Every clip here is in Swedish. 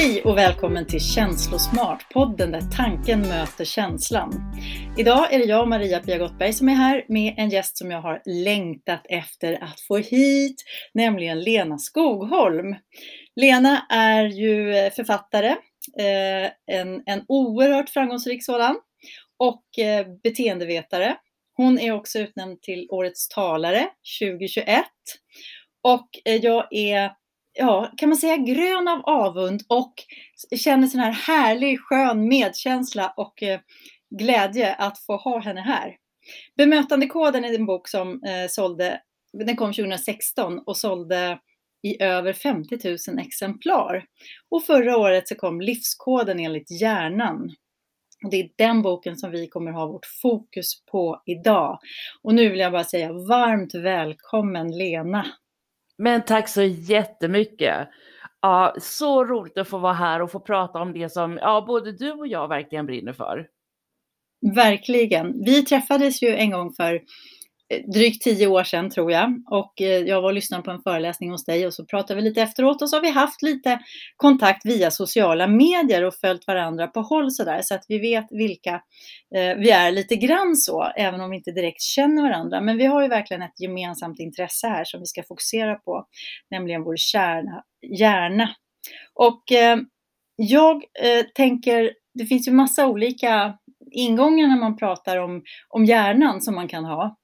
Hej och välkommen till Känslosmart, podden där tanken möter känslan. Idag är det jag, Maria Pia Gottberg, som är här med en gäst som jag har längtat efter att få hit, nämligen Lena Skogholm. Lena är ju författare, eh, en, en oerhört framgångsrik sådan, och eh, beteendevetare. Hon är också utnämnd till Årets talare 2021. Och eh, jag är ja, kan man säga grön av avund och känner sån här härlig, skön medkänsla och eh, glädje att få ha henne här. Bemötandekoden är en bok som eh, sålde, den kom 2016 och sålde i över 50 000 exemplar. Och förra året så kom Livskoden enligt hjärnan. Och det är den boken som vi kommer ha vårt fokus på idag. Och nu vill jag bara säga varmt välkommen Lena men tack så jättemycket. Ja, så roligt att få vara här och få prata om det som ja, både du och jag verkligen brinner för. Verkligen. Vi träffades ju en gång för Eh, drygt tio år sedan tror jag. Och eh, jag var och lyssnade på en föreläsning hos dig och så pratade vi lite efteråt och så har vi haft lite kontakt via sociala medier och följt varandra på håll sådär så att vi vet vilka eh, vi är lite grann så, även om vi inte direkt känner varandra. Men vi har ju verkligen ett gemensamt intresse här som vi ska fokusera på, nämligen vår kärna, hjärna. Och jag tänker, det finns ju massa olika ingångar när man pratar om, om hjärnan som man kan ha.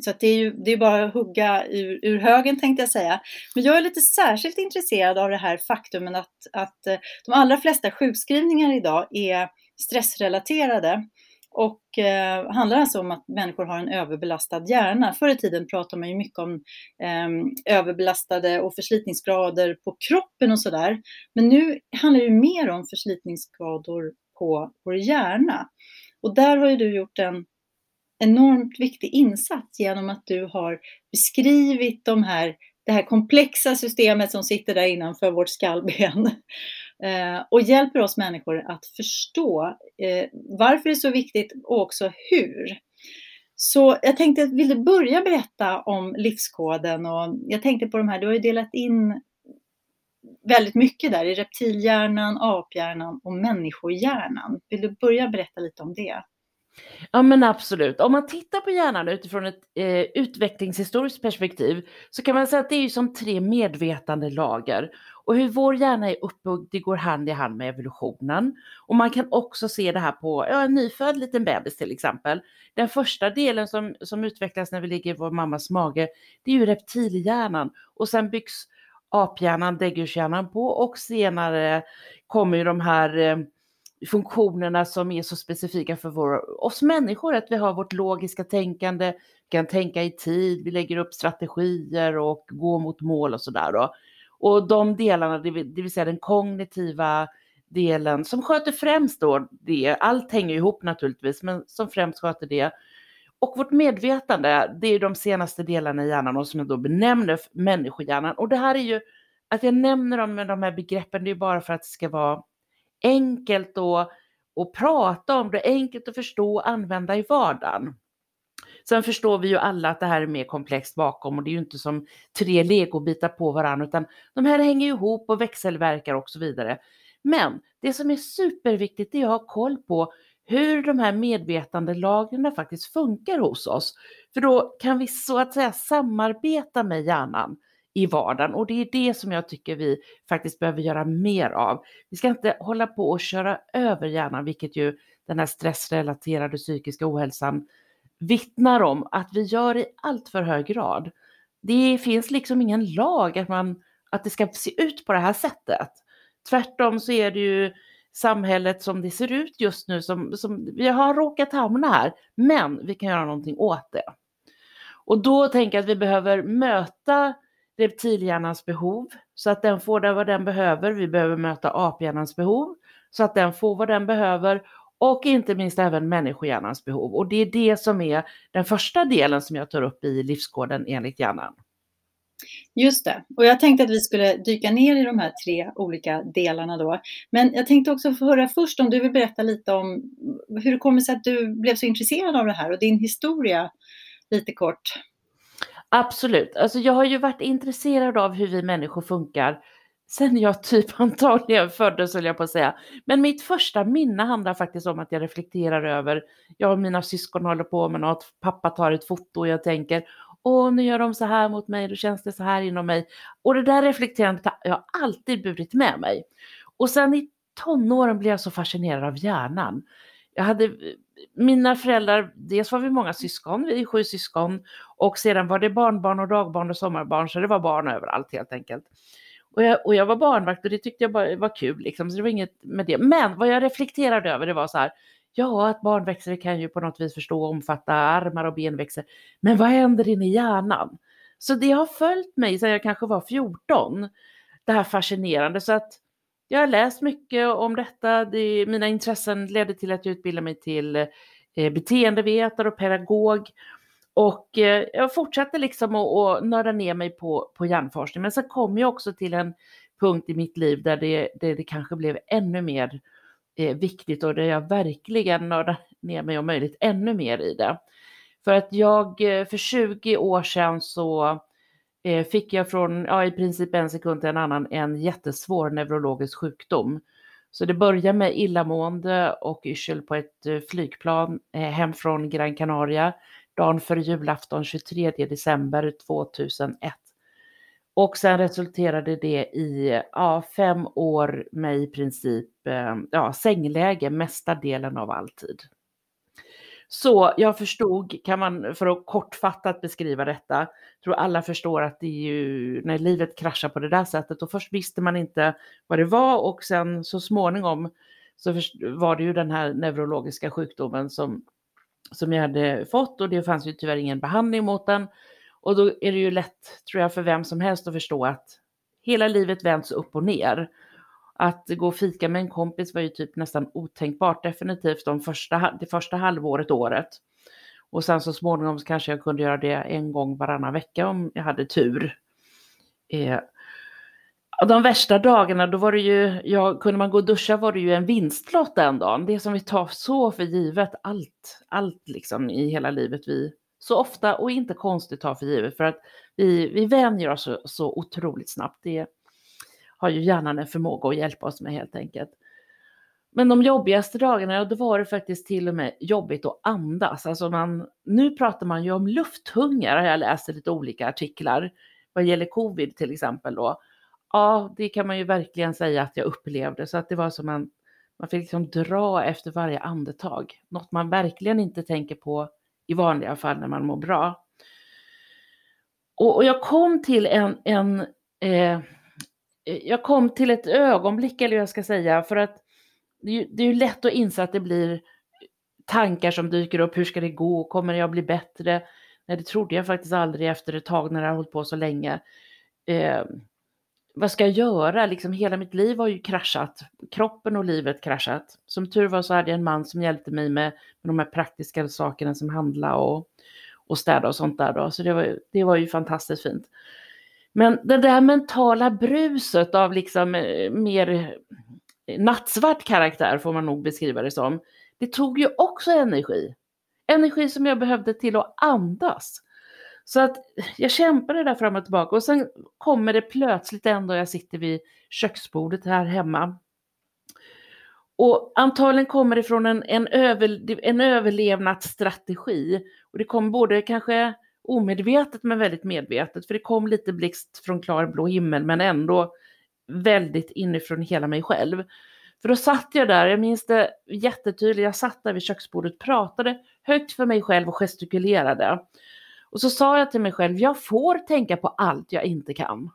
Så det är ju det är bara att hugga ur, ur högen tänkte jag säga. Men jag är lite särskilt intresserad av det här faktumet att, att eh, de allra flesta sjukskrivningar idag är stressrelaterade. Och eh, handlar alltså om att människor har en överbelastad hjärna. Förr i tiden pratade man ju mycket om eh, överbelastade och förslitningsgrader på kroppen och sådär. Men nu handlar det mer om förslitningsskador på vår hjärna. Och där har ju du gjort en enormt viktig insats genom att du har beskrivit de här, det här komplexa systemet som sitter där innanför vårt skallben eh, och hjälper oss människor att förstå eh, varför det är så viktigt och också hur. Så jag tänkte, vill du börja berätta om livskoden? Och jag tänkte på de här, du har ju delat in väldigt mycket där i reptilhjärnan, aphjärnan och människohjärnan. Vill du börja berätta lite om det? Ja men absolut. Om man tittar på hjärnan utifrån ett eh, utvecklingshistoriskt perspektiv så kan man säga att det är som tre medvetande lager. Och hur vår hjärna är uppbyggd, det går hand i hand med evolutionen. Och man kan också se det här på ja, en nyfödd liten bebis till exempel. Den första delen som, som utvecklas när vi ligger i vår mammas mage, det är ju reptilhjärnan. Och sen byggs aphjärnan, däggdjurshjärnan på och senare kommer ju de här eh, funktionerna som är så specifika för vår, oss människor, att vi har vårt logiska tänkande, vi kan tänka i tid, vi lägger upp strategier och går mot mål och sådär. Och, och de delarna, det vill, det vill säga den kognitiva delen som sköter främst då det, allt hänger ihop naturligtvis, men som främst sköter det. Och vårt medvetande, det är de senaste delarna i hjärnan och som jag då benämner människohjärnan. Och det här är ju, att jag nämner dem med de här begreppen, det är bara för att det ska vara enkelt att, att prata om det, enkelt att förstå och använda i vardagen. Sen förstår vi ju alla att det här är mer komplext bakom och det är ju inte som tre legobitar på varandra utan de här hänger ihop och växelverkar och så vidare. Men det som är superviktigt är att ha koll på hur de här medvetandelagren faktiskt funkar hos oss. För då kan vi så att säga samarbeta med hjärnan i vardagen och det är det som jag tycker vi faktiskt behöver göra mer av. Vi ska inte hålla på och köra över hjärnan, vilket ju den här stressrelaterade psykiska ohälsan vittnar om att vi gör i allt för hög grad. Det finns liksom ingen lag att, man, att det ska se ut på det här sättet. Tvärtom så är det ju samhället som det ser ut just nu som, som vi har råkat hamna här, men vi kan göra någonting åt det. Och då tänker jag att vi behöver möta reptilhjärnans behov så att den får vad den behöver. Vi behöver möta aphjärnans behov så att den får vad den behöver och inte minst även människohjärnans behov. Och det är det som är den första delen som jag tar upp i livskoden enligt hjärnan. Just det, och jag tänkte att vi skulle dyka ner i de här tre olika delarna då. Men jag tänkte också få höra först om du vill berätta lite om hur det kommer sig att du blev så intresserad av det här och din historia lite kort. Absolut. Alltså jag har ju varit intresserad av hur vi människor funkar sen jag typ antagligen föddes, höll jag på att säga. Men mitt första minne handlar faktiskt om att jag reflekterar över, jag och mina syskon håller på med något, pappa tar ett foto och jag tänker, åh nu gör de så här mot mig, då känns det så här inom mig. Och det där reflekterandet har jag alltid burit med mig. Och sen i tonåren blev jag så fascinerad av hjärnan. Jag hade, eh, mina föräldrar, dels var vi många syskon, vi är sju syskon, och sedan var det barnbarn och dagbarn och sommarbarn, så det var barn överallt helt enkelt. Och jag, och jag var barnvakt och det tyckte jag bara var kul, liksom, så det var inget med det. Men vad jag reflekterade över det var så här, ja, att barnväxter kan ju på något vis förstå och omfatta armar och benväxter, men vad händer inne i hjärnan? Så det har följt mig sedan jag kanske var 14, det här fascinerande. Så att jag har läst mycket om detta. Det, mina intressen ledde till att jag utbildade mig till eh, beteendevetare och pedagog. Och eh, jag fortsatte liksom att, att nörda ner mig på, på hjärnforskning. Men sen kom jag också till en punkt i mitt liv där det, det, det kanske blev ännu mer eh, viktigt och där jag verkligen nördade ner mig om möjligt ännu mer i det. För att jag eh, för 20 år sedan så eh, fick jag från, ja i princip en sekund till en annan, en jättesvår neurologisk sjukdom. Så det började med illamående och yrsel på ett eh, flygplan eh, hem från Gran Canaria dagen före julafton 23 december 2001. Och sen resulterade det i ja, fem år med i princip eh, ja, sängläge mesta delen av all tid. Så jag förstod, kan man för att kortfattat beskriva detta, tror alla förstår att det är ju när livet kraschar på det där sättet och först visste man inte vad det var och sen så småningom så var det ju den här neurologiska sjukdomen som, som jag hade fått och det fanns ju tyvärr ingen behandling mot den. Och då är det ju lätt, tror jag, för vem som helst att förstå att hela livet vänds upp och ner. Att gå och fika med en kompis var ju typ nästan otänkbart definitivt de första, det första halvåret, året. Och sen så småningom så kanske jag kunde göra det en gång varannan vecka om jag hade tur. Eh, de värsta dagarna, då var det ju, ja, kunde man gå och duscha var det ju en vinstlott den dagen. Det som vi tar så för givet, allt, allt liksom i hela livet vi så ofta och inte konstigt tar för givet för att vi, vi vänjer oss så, så otroligt snabbt. Det har ju hjärnan en förmåga att hjälpa oss med helt enkelt. Men de jobbigaste dagarna, då var det faktiskt till och med jobbigt att andas. Alltså man, nu pratar man ju om lufthunger, har jag läst i lite olika artiklar, vad gäller covid till exempel då. Ja, det kan man ju verkligen säga att jag upplevde, så att det var som man, man fick liksom dra efter varje andetag. Något man verkligen inte tänker på i vanliga fall när man mår bra. Och, och jag kom till en, en eh, jag kom till ett ögonblick, eller hur jag ska säga, för att det är, ju, det är ju lätt att inse att det blir tankar som dyker upp. Hur ska det gå? Kommer jag bli bättre? Nej, det trodde jag faktiskt aldrig efter ett tag när det har hållit på så länge. Eh, vad ska jag göra? Liksom hela mitt liv har ju kraschat. Kroppen och livet kraschat. Som tur var så hade jag en man som hjälpte mig med, med de här praktiska sakerna som handla och, och städa och sånt där då. Så det var, det var ju fantastiskt fint. Men det där mentala bruset av liksom eh, mer nattsvart karaktär får man nog beskriva det som. Det tog ju också energi. Energi som jag behövde till att andas. Så att jag kämpade där fram och tillbaka och sen kommer det plötsligt en dag jag sitter vid köksbordet här hemma. Och antagligen kommer det från en, en, över, en överlevnadsstrategi. Och det kom både kanske omedvetet men väldigt medvetet. För det kom lite blixt från klar blå himmel men ändå väldigt inifrån hela mig själv. För då satt jag där, jag minns det jättetydligt, jag satt där vid köksbordet, pratade högt för mig själv och gestikulerade. Och så sa jag till mig själv, jag får tänka på allt jag inte kan.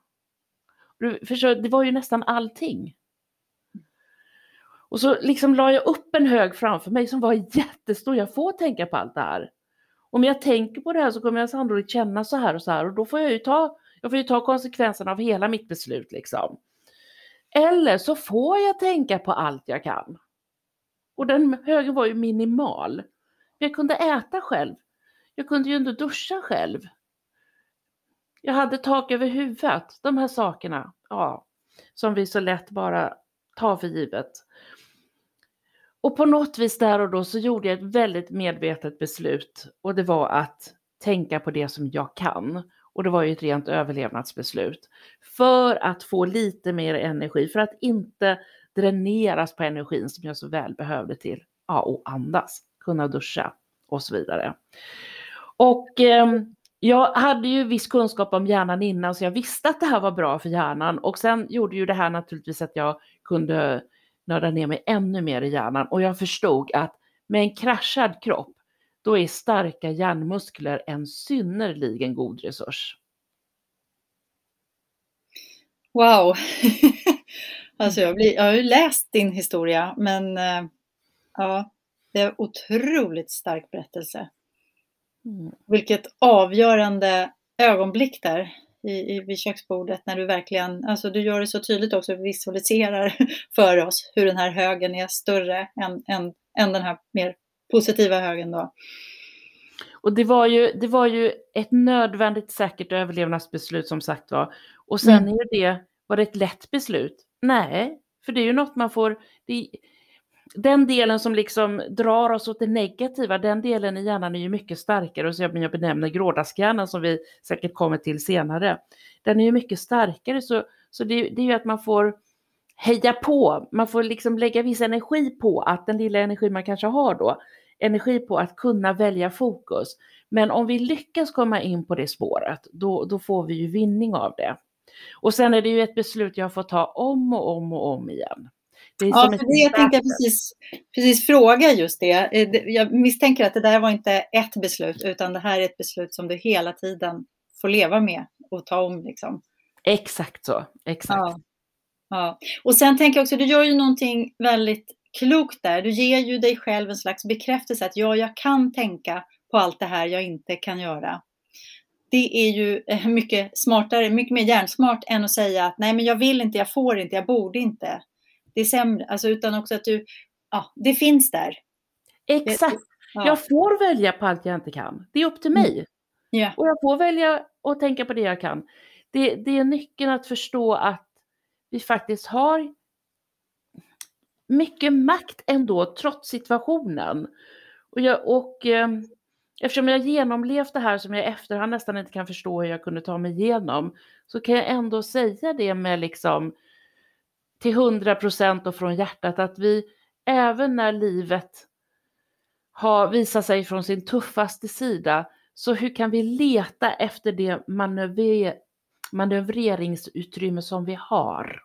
För det var ju nästan allting. Och så liksom la jag upp en hög framför mig som var jättestor, jag får tänka på allt det här. Om jag tänker på det här så kommer jag sannolikt känna så här och så här och då får jag ju ta, jag får ju ta konsekvenserna av hela mitt beslut liksom. Eller så får jag tänka på allt jag kan. Och den högen var ju minimal. Jag kunde äta själv. Jag kunde ju inte duscha själv. Jag hade tak över huvudet. De här sakerna, ja, som vi så lätt bara tar för givet. Och på något vis där och då så gjorde jag ett väldigt medvetet beslut och det var att tänka på det som jag kan och det var ju ett rent överlevnadsbeslut. För att få lite mer energi, för att inte dräneras på energin som jag så väl behövde till ja, att andas, kunna duscha och så vidare. Och eh, jag hade ju viss kunskap om hjärnan innan så jag visste att det här var bra för hjärnan och sen gjorde ju det här naturligtvis att jag kunde nörda ner mig ännu mer i hjärnan och jag förstod att med en kraschad kropp då är starka hjärnmuskler en synnerligen god resurs. Wow! alltså jag, blir, jag har ju läst din historia men eh, ja, det är en otroligt stark berättelse. Mm. Vilket avgörande ögonblick där i, i, vid köksbordet när du verkligen, alltså du gör det så tydligt också, visualiserar för oss hur den här högen är större än, än, än den här mer positiva högen då. Och det var ju, det var ju ett nödvändigt säkert överlevnadsbeslut som sagt var. Och sen mm. är det, var det ett lätt beslut? Nej, för det är ju något man får, det, den delen som liksom drar oss åt det negativa, den delen i hjärnan är ju mycket starkare, och så jag benämner grådaskhjärnan som vi säkert kommer till senare. Den är ju mycket starkare, så, så det, det är ju att man får heja på, man får liksom lägga viss energi på att den lilla energi man kanske har då, energi på att kunna välja fokus. Men om vi lyckas komma in på det spåret, då, då får vi ju vinning av det. Och sen är det ju ett beslut jag får ta om och om och om igen. Det ja, för det jag tänkte precis, precis fråga just det. Eh, jag misstänker att det där var inte ett beslut, utan det här är ett beslut som du hela tiden får leva med och ta om. Liksom. Exakt så. Exakt. Ja. ja. Och sen tänker jag också, du gör ju någonting väldigt klokt där. Du ger ju dig själv en slags bekräftelse att ja, jag kan tänka på allt det här jag inte kan göra. Det är ju eh, mycket smartare, mycket mer hjärnsmart än att säga att nej, men jag vill inte, jag får inte, jag borde inte det är sämre, alltså, utan också att du, ja, det finns där. Exakt. Ja. Jag får välja på allt jag inte kan. Det är upp till mig. Mm. Yeah. Och jag får välja att tänka på det jag kan. Det, det är nyckeln att förstå att vi faktiskt har mycket makt ändå trots situationen. Och, jag, och eh, eftersom jag genomlevt det här som jag i efterhand nästan inte kan förstå hur jag kunde ta mig igenom så kan jag ändå säga det med liksom till hundra procent och från hjärtat att vi även när livet har visat sig från sin tuffaste sida, så hur kan vi leta efter det manöver manövreringsutrymme som vi har?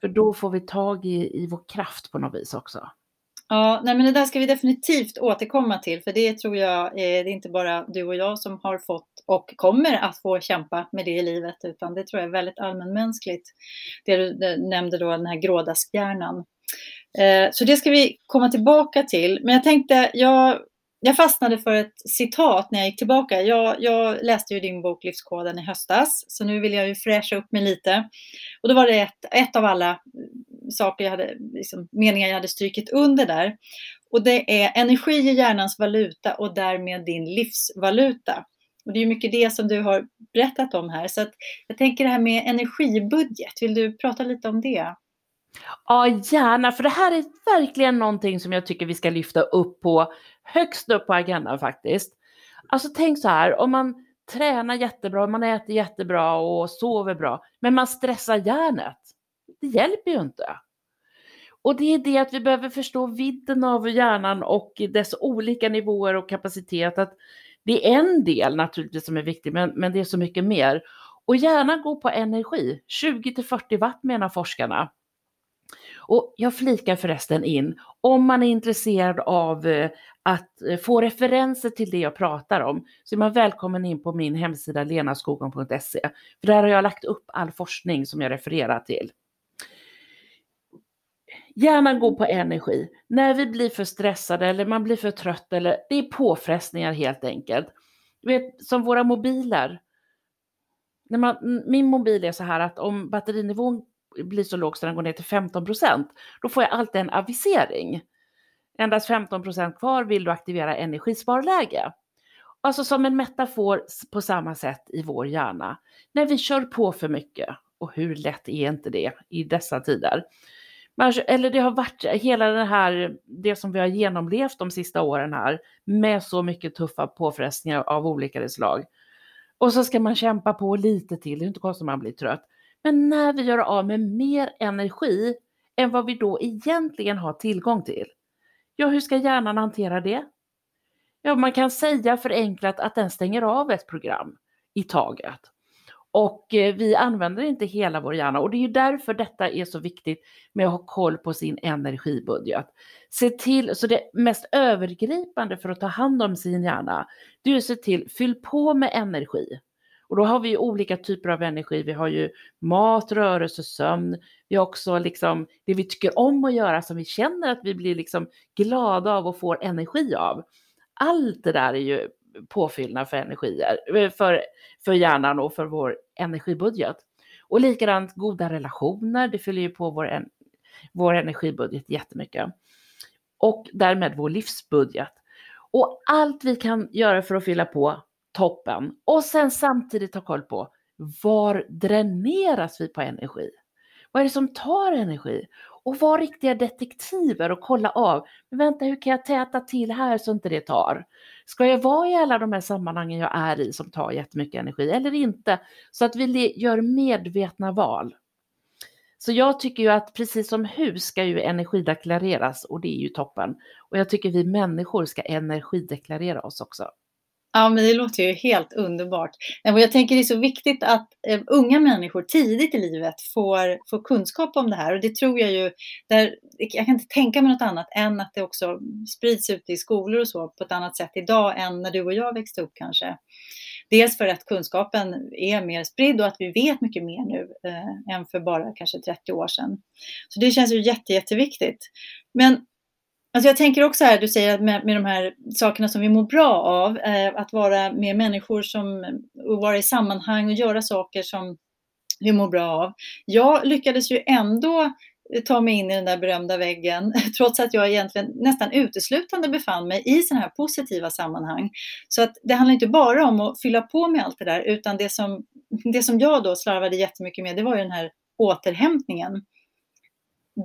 För då får vi tag i, i vår kraft på något vis också. Ja, nej men det där ska vi definitivt återkomma till, för det tror jag eh, det är inte bara du och jag som har fått och kommer att få kämpa med det i livet, utan det tror jag är väldigt allmänmänskligt. Det du nämnde då, den här grådaskhjärnan. Eh, så det ska vi komma tillbaka till. Men jag tänkte, jag jag fastnade för ett citat när jag gick tillbaka. Jag, jag, läste ju din bok Livskoden i höstas, så nu vill jag ju fräscha upp mig lite. Och då var det ett, ett av alla saker jag hade, liksom, meningar jag hade strykit under där. Och det är energi i hjärnans valuta och därmed din livsvaluta. Och det är mycket det som du har berättat om här. Så jag tänker det här med energibudget, vill du prata lite om det? Ja, gärna, för det här är verkligen någonting som jag tycker vi ska lyfta upp på högst upp på agendan faktiskt. Alltså tänk så här, om man tränar jättebra, man äter jättebra och sover bra, men man stressar hjärnet. Det hjälper ju inte. Och det är det att vi behöver förstå vidden av hjärnan och dess olika nivåer och kapacitet. Att det är en del naturligtvis som är viktig, men, men det är så mycket mer. Och gärna gå på energi, 20 till 40 watt menar forskarna. Och jag flikar förresten in, om man är intresserad av eh, att eh, få referenser till det jag pratar om så är man välkommen in på min hemsida lenaskogon.se. För där har jag lagt upp all forskning som jag refererar till. Hjärnan går på energi. När vi blir för stressade eller man blir för trött eller det är påfrestningar helt enkelt. Du vet, som våra mobiler. När man, min mobil är så här att om batterinivån blir så låg så den går ner till 15 procent, då får jag alltid en avisering. Endast 15 procent kvar, vill du aktivera energisparläge? Alltså som en metafor på samma sätt i vår hjärna. När vi kör på för mycket, och hur lätt är inte det i dessa tider? Alltså, eller det har varit hela det här, det som vi har genomlevt de sista åren här, med så mycket tuffa påfrestningar av olika slag. Och så ska man kämpa på lite till, det är inte konstigt att man blir trött. Men när vi gör av med mer energi än vad vi då egentligen har tillgång till, ja hur ska hjärnan hantera det? Ja, man kan säga förenklat att den stänger av ett program i taget. Och eh, vi använder inte hela vår hjärna och det är ju därför detta är så viktigt med att ha koll på sin energibudget. Se till, så det mest övergripande för att ta hand om sin hjärna, det är att se till, fyll på med energi. Och då har vi ju olika typer av energi. Vi har ju mat, rörelse, sömn. Vi har också liksom det vi tycker om att göra som vi känner att vi blir liksom glada av och får energi av. Allt det där är ju påfyllnad för energier, eh, för, för hjärnan och för vår energibudget. Och likadant goda relationer, det fyller ju på vår, en, vår energibudget jättemycket. Och därmed vår livsbudget. Och allt vi kan göra för att fylla på toppen. Och sen samtidigt ha koll på var dräneras vi på energi? Vad är det som tar energi? Och var riktiga detektiver och kolla av. Men vänta, hur kan jag täta till här så inte det tar? Ska jag vara i alla de här sammanhangen jag är i som tar jättemycket energi eller inte? Så att vi gör medvetna val. Så jag tycker ju att precis som hus ska ju energideklareras och det är ju toppen. Och jag tycker vi människor ska energideklarera oss också. Ja, men det låter ju helt underbart. Jag tänker det är så viktigt att eh, unga människor tidigt i livet får, får kunskap om det här. Och det tror jag ju, där, jag kan inte tänka mig något annat än att det också sprids ute i skolor och så på ett annat sätt idag än när du och jag växte upp kanske. Dels för att kunskapen är mer spridd och att vi vet mycket mer nu eh, än för bara kanske 30 år sedan. Så det känns ju jätte, jätteviktigt. Men Alltså jag tänker också här, du säger att med, med de här sakerna som vi mår bra av, eh, att vara med människor som, och vara i sammanhang och göra saker som vi mår bra av. Jag lyckades ju ändå ta mig in i den där berömda väggen, trots att jag egentligen nästan uteslutande befann mig i sådana här positiva sammanhang. Så att det handlar inte bara om att fylla på med allt det där, utan det som, det som jag då slarvade jättemycket med, det var ju den här återhämtningen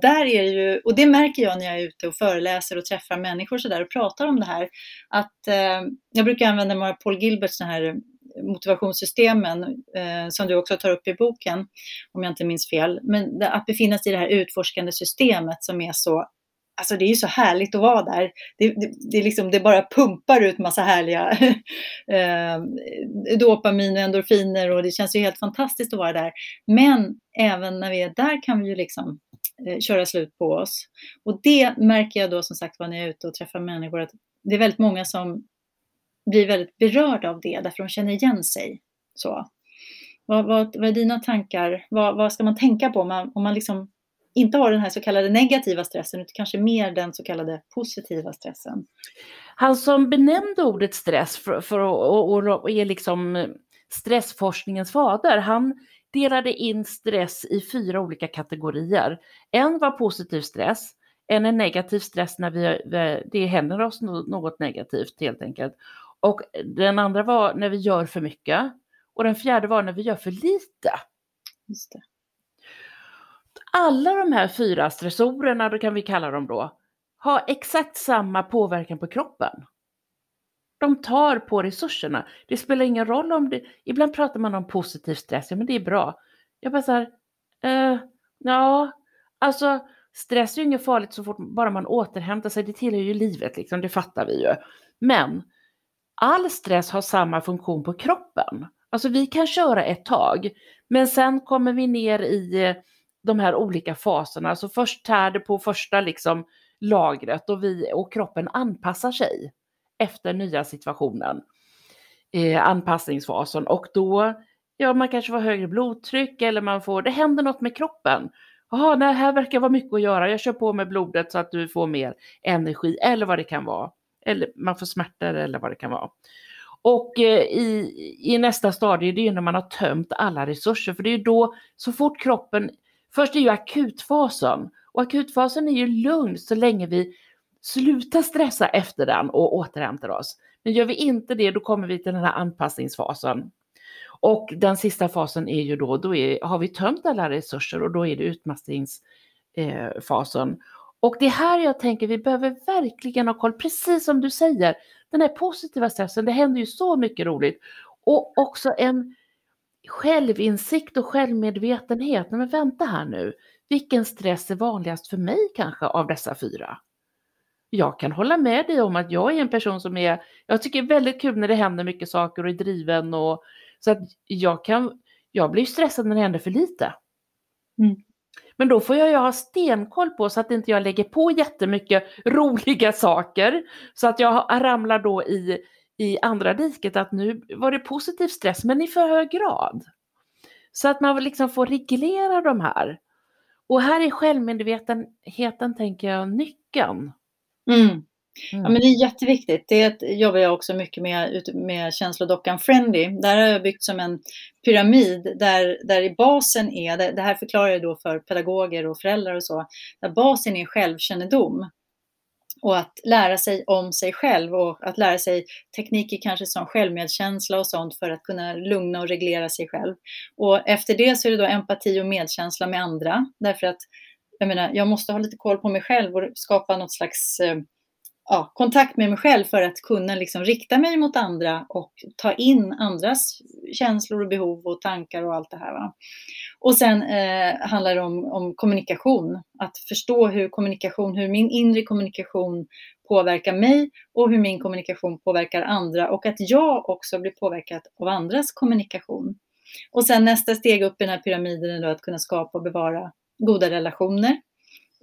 där är det ju, och det märker jag när jag är ute och föreläser och träffar människor så där och pratar om det här, att eh, jag brukar använda några Paul Gilberts här eh, motivationssystemen eh, som du också tar upp i boken, om jag inte minns fel. Men att befinna sig i det här utforskande systemet som är så Alltså det är ju så härligt att vara där. Det, det, det, liksom, det bara pumpar ut massa härliga eh, dopamin och endorfiner och det känns ju helt fantastiskt att vara där. Men även när vi är där kan vi ju liksom Eh, köra slut på oss. Och det märker jag då som sagt när jag är ute och träffar människor att det är väldigt många som blir väldigt berörda av det därför de känner igen sig. Så. Vad, vad, vad är dina tankar? Vad, vad ska man tänka på om man, om man liksom inte har den här så kallade negativa stressen utan kanske mer den så kallade positiva stressen? Han som benämnde ordet stress för, för att och är liksom eh, stressforskningens fader, han delade in stress i fyra olika kategorier. En var positiv stress, en är negativ stress när vi, det händer oss något negativt helt enkelt. Och den andra var när vi gör för mycket och den fjärde var när vi gör för lite. Just det. Alla de här fyra stressorerna, då kan vi kalla dem då, har exakt samma påverkan på kroppen. De tar på resurserna. Det spelar ingen roll om det, ibland pratar man om positiv stress, ja men det är bra. Jag bara så här, eh, ja, alltså stress är ju inget farligt så fort bara man återhämtar sig, det tillhör ju livet liksom, det fattar vi ju. Men all stress har samma funktion på kroppen. Alltså vi kan köra ett tag, men sen kommer vi ner i eh, de här olika faserna. Alltså först tär det på första liksom lagret och, vi, och kroppen anpassar sig efter nya situationen, eh, anpassningsfasen och då, ja man kanske får högre blodtryck eller man får, det händer något med kroppen. Jaha, det här verkar vara mycket att göra, jag kör på med blodet så att du får mer energi eller vad det kan vara. Eller man får smärtor eller vad det kan vara. Och eh, i, i nästa stadie, det är ju när man har tömt alla resurser, för det är ju då, så fort kroppen, först är ju akutfasen, och akutfasen är ju lugn så länge vi Sluta stressa efter den och återhämtar oss. Men gör vi inte det, då kommer vi till den här anpassningsfasen. Och den sista fasen är ju då, då är, har vi tömt alla resurser och då är det utmattningsfasen. Eh, och det är här jag tänker vi behöver verkligen ha koll, precis som du säger, den här positiva stressen, det händer ju så mycket roligt. Och också en självinsikt och självmedvetenhet. Men vänta här nu, vilken stress är vanligast för mig kanske av dessa fyra? Jag kan hålla med dig om att jag är en person som är, jag tycker det är väldigt kul när det händer mycket saker och är driven och så att jag kan, jag blir stressad när det händer för lite. Mm. Men då får jag ju ha stenkoll på så att inte jag lägger på jättemycket roliga saker så att jag ramlar då i, i andra diket att nu var det positiv stress men i för hög grad. Så att man liksom får reglera de här. Och här är självmedvetenheten, tänker jag, nyckeln. Mm. Mm. Ja, men det är jätteviktigt. Det jobbar jag också mycket med, med känslodockan Friendly. Där har jag byggt som en pyramid där, där i basen är, det, det här förklarar jag då för pedagoger och föräldrar och så, där basen är självkännedom. Och att lära sig om sig själv och att lära sig tekniker kanske som självmedkänsla och sånt för att kunna lugna och reglera sig själv. Och efter det så är det då empati och medkänsla med andra. Därför att jag menar, jag måste ha lite koll på mig själv och skapa något slags eh, ja, kontakt med mig själv för att kunna liksom rikta mig mot andra och ta in andras känslor och behov och tankar och allt det här. Va? Och sen eh, handlar det om, om kommunikation, att förstå hur kommunikation, hur min inre kommunikation påverkar mig och hur min kommunikation påverkar andra och att jag också blir påverkad av andras kommunikation. Och sen nästa steg upp i den här pyramiden är då att kunna skapa och bevara goda relationer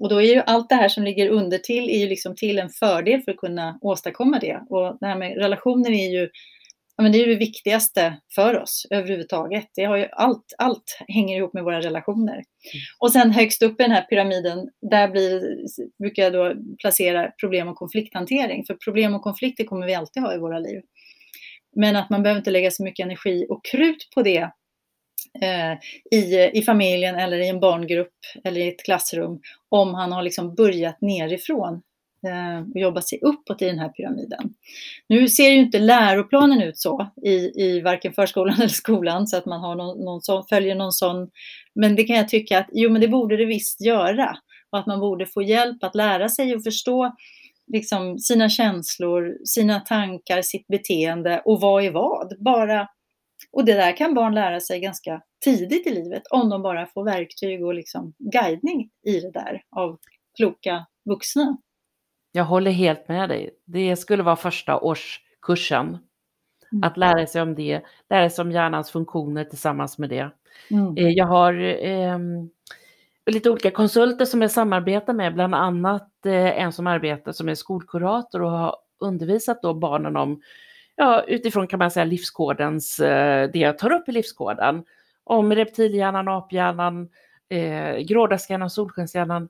och då är ju allt det här som ligger under till är ju liksom till en fördel för att kunna åstadkomma det. Och det här med relationer är ju, ja, men det, är det viktigaste för oss överhuvudtaget. Det har ju allt, allt hänger ihop med våra relationer. Mm. Och sen högst upp i den här pyramiden, där blir, brukar jag då placera problem och konflikthantering. För problem och konflikter kommer vi alltid ha i våra liv. Men att man behöver inte lägga så mycket energi och krut på det Eh, i, i familjen eller i en barngrupp eller i ett klassrum om han har liksom börjat nerifrån eh, och jobbat sig uppåt i den här pyramiden. Nu ser ju inte läroplanen ut så i, i varken förskolan eller skolan så att man har någon, någon sån, följer någon sån. Men det kan jag tycka att jo, men det borde det visst göra och att man borde få hjälp att lära sig och förstå liksom, sina känslor, sina tankar, sitt beteende och vad är vad. Bara och det där kan barn lära sig ganska tidigt i livet om de bara får verktyg och liksom guidning i det där av kloka vuxna. Jag håller helt med dig. Det skulle vara första årskursen. Mm. Att lära sig om det, lära sig om hjärnans funktioner tillsammans med det. Mm. Eh, jag har eh, lite olika konsulter som jag samarbetar med, bland annat eh, en som arbetar som är skolkurator och har undervisat då barnen om ja, utifrån kan man säga livskodens, eh, det jag tar upp i livskoden, om reptilhjärnan, aphjärnan, eh, grådaskhjärnan, solskenshjärnan,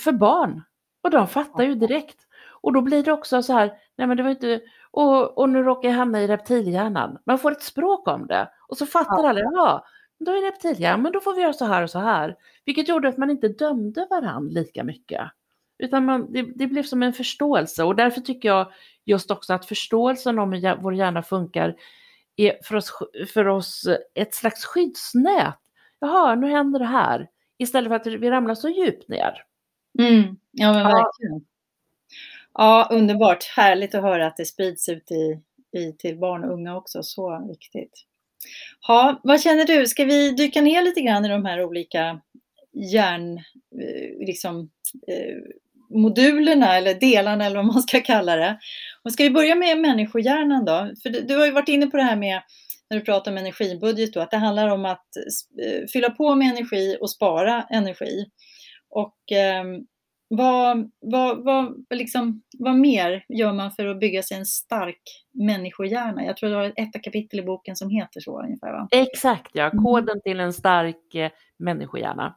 för barn. Och de fattar ju direkt. Och då blir det också så här, nej men det var inte, och, och nu råkar jag hamna i reptilhjärnan. Man får ett språk om det och så fattar ja. alla, ja, då är reptilhjärnan, men då får vi göra så här och så här. Vilket gjorde att man inte dömde varandra lika mycket. Utan man, det, det, blev som en förståelse och därför tycker jag just också att förståelsen om hur vår hjärna funkar är för oss, för oss ett slags skyddsnät. Jaha, nu händer det här. Istället för att vi ramlar så djupt ner. Mm, ja, men verkligen. Ja, underbart. Härligt att höra att det sprids ut i, i, till barn och unga också. Så viktigt. Ja, vad känner du? Ska vi dyka ner lite grann i de här olika hjärn, eh, liksom, eh, modulerna eller delarna eller vad man ska kalla det. Och ska vi börja med människohjärnan då? För du, du har ju varit inne på det här med när du pratar om energibudget då, att det handlar om att eh, fylla på med energi och spara energi. Och eh, vad, vad, vad, liksom, vad mer gör man för att bygga sig en stark människohjärna? Jag tror du har ett kapitel i boken som heter så ungefär va? Exakt ja, mm. koden till en stark eh, människohjärna.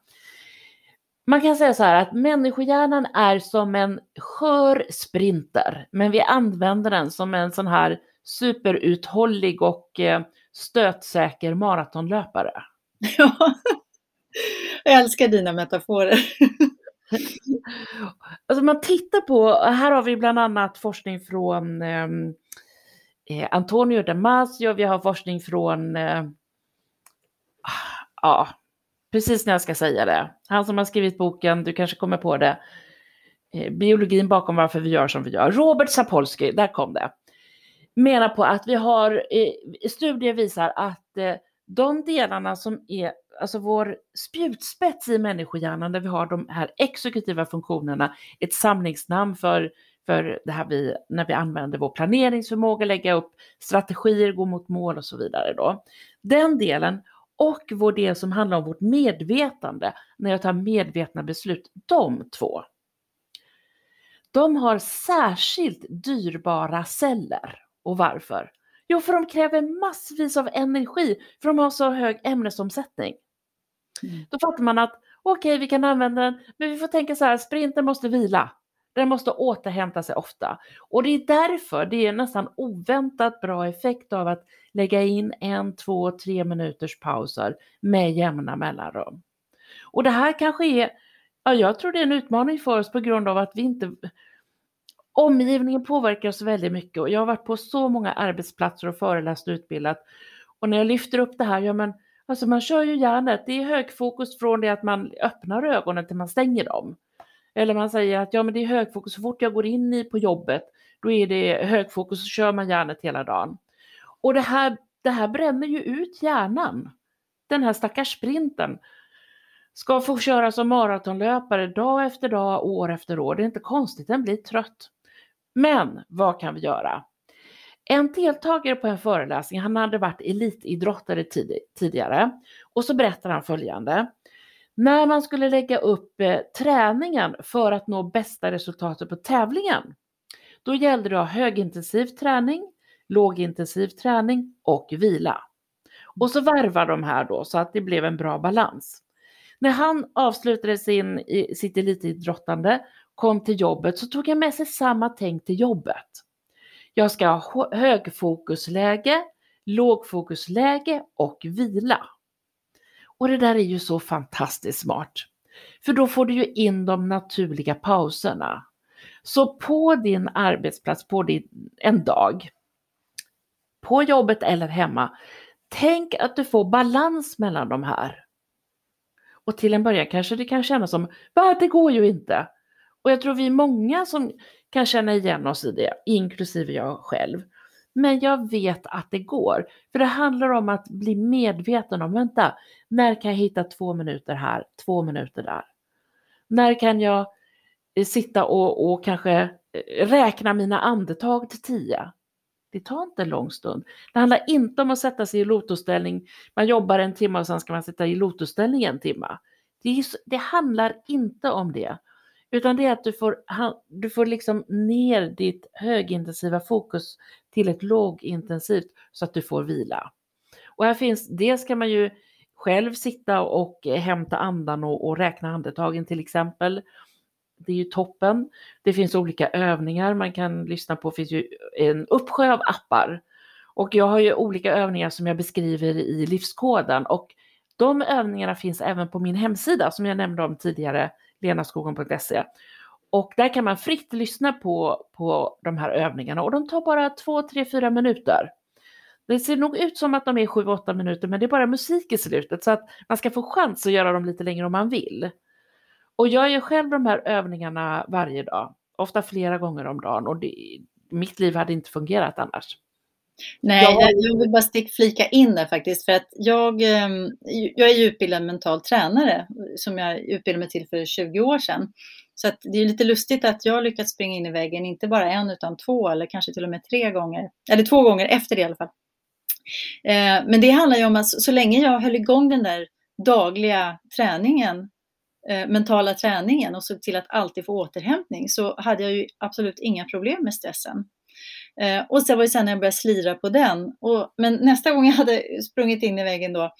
Man kan säga så här att människohjärnan är som en skör sprinter, men vi använder den som en sån här superuthållig och eh, stötsäker maratonlöpare. Ja, jag älskar dina metaforer. alltså man tittar på, här har vi bland annat forskning från ehm, eh, Antonio Damasio, vi har forskning från eh, ja, precis när jag ska säga det. Han som har skrivit boken, du kanske kommer på det, eh, biologin bakom varför vi gör som vi gör. Robert Sapolsky, där kom det. menar på att vi har, eh, studier visar att eh, de delarna som är alltså vår spjutspets i människohjärnan där vi har de här exekutiva funktionerna, ett samlingsnamn för, för det här vi, när vi använder vår planeringsförmåga, lägga upp strategier, gå mot mål och så vidare då. Den delen och vår del som handlar om vårt medvetande, när jag tar medvetna beslut, de två. De har särskilt dyrbara celler. Och varför? Jo, för de kräver massvis av energi, för de har så hög ämnesomsättning. Mm. Då fattar man att okej, okay, vi kan använda den, men vi får tänka så här, sprinten måste vila. Den måste återhämta sig ofta. Och det är därför det är nästan oväntat bra effekt av att lägga in en, två, tre minuters pauser med jämna mellanrum. Och det här kanske är, ja, jag tror det är en utmaning för oss på grund av att vi inte Omgivningen påverkar oss väldigt mycket och jag har varit på så många arbetsplatser och föreläst och utbildat. Och när jag lyfter upp det här, ja men alltså man kör ju hjärnet, det är högfokus från det att man öppnar ögonen till man stänger dem. Eller man säger att ja men det är högfokus så fort jag går in i på jobbet, då är det högfokus och så kör man hjärnet hela dagen. Och det här, det här bränner ju ut hjärnan. Den här stackars sprinten ska få köra som maratonlöpare dag efter dag, år efter år. Det är inte konstigt, den blir trött. Men vad kan vi göra? En deltagare på en föreläsning, han hade varit elitidrottare tidigare och så berättar han följande. När man skulle lägga upp eh, träningen för att nå bästa resultatet på tävlingen, då gällde det att ha högintensiv träning, lågintensiv träning och vila. Och så varvar de här då så att det blev en bra balans. När han avslutade sin, sitt elitidrottande kom till jobbet så tog han med sig samma tänk till jobbet. Jag ska ha högfokusläge, lågfokusläge och vila. Och det där är ju så fantastiskt smart. För då får du ju in de naturliga pauserna. Så på din arbetsplats, på din, en dag, på jobbet eller hemma, tänk att du får balans mellan de här. Och till en början kanske det kan kännas som, va det går ju inte. Och jag tror vi är många som kan känna igen oss i det, inklusive jag själv. Men jag vet att det går. För det handlar om att bli medveten om, vänta, när kan jag hitta två minuter här, två minuter där? När kan jag eh, sitta och, och kanske eh, räkna mina andetag till tio? Det tar inte en lång stund. Det handlar inte om att sätta sig i lotusställning, man jobbar en timme och sen ska man sitta i lotusställning en timme. Det, är, det handlar inte om det. Utan det är att du får, du får liksom ner ditt högintensiva fokus till ett lågintensivt så att du får vila. Och här finns, dels kan man ju själv sitta och eh, hämta andan och, och räkna andetagen till exempel. Det är ju toppen. Det finns olika övningar man kan lyssna på. Det finns ju en uppsjö av appar. Och jag har ju olika övningar som jag beskriver i livskoden och de övningarna finns även på min hemsida som jag nämnde om tidigare, lenaskogen.se. Och där kan man fritt lyssna på, på de här övningarna och de tar bara 2, 3, 4 minuter. Det ser nog ut som att de är 7-8 minuter men det är bara musik i slutet så att man ska få chans att göra dem lite längre om man vill. Och jag gör själv de här övningarna varje dag, ofta flera gånger om dagen och det, mitt liv hade inte fungerat annars. Nej, jag, jag vill bara stick flika in där faktiskt för att jag, ehm, jag är ju utbildad mental tränare som jag utbildade mig till för 20 år sedan. Så att det är lite lustigt att jag lyckats springa in i väggen, inte bara en utan två eller kanske till och med tre gånger, eller två gånger efter det i alla fall. Eh, men det handlar ju om att så länge jag höll igång den där dagliga träningen, eh, mentala träningen och såg till att alltid få återhämtning så hade jag ju absolut inga problem med stressen. Eh, och sen var det sen när jag började slira på den. Och, men nästa gång jag hade sprungit in i väggen då,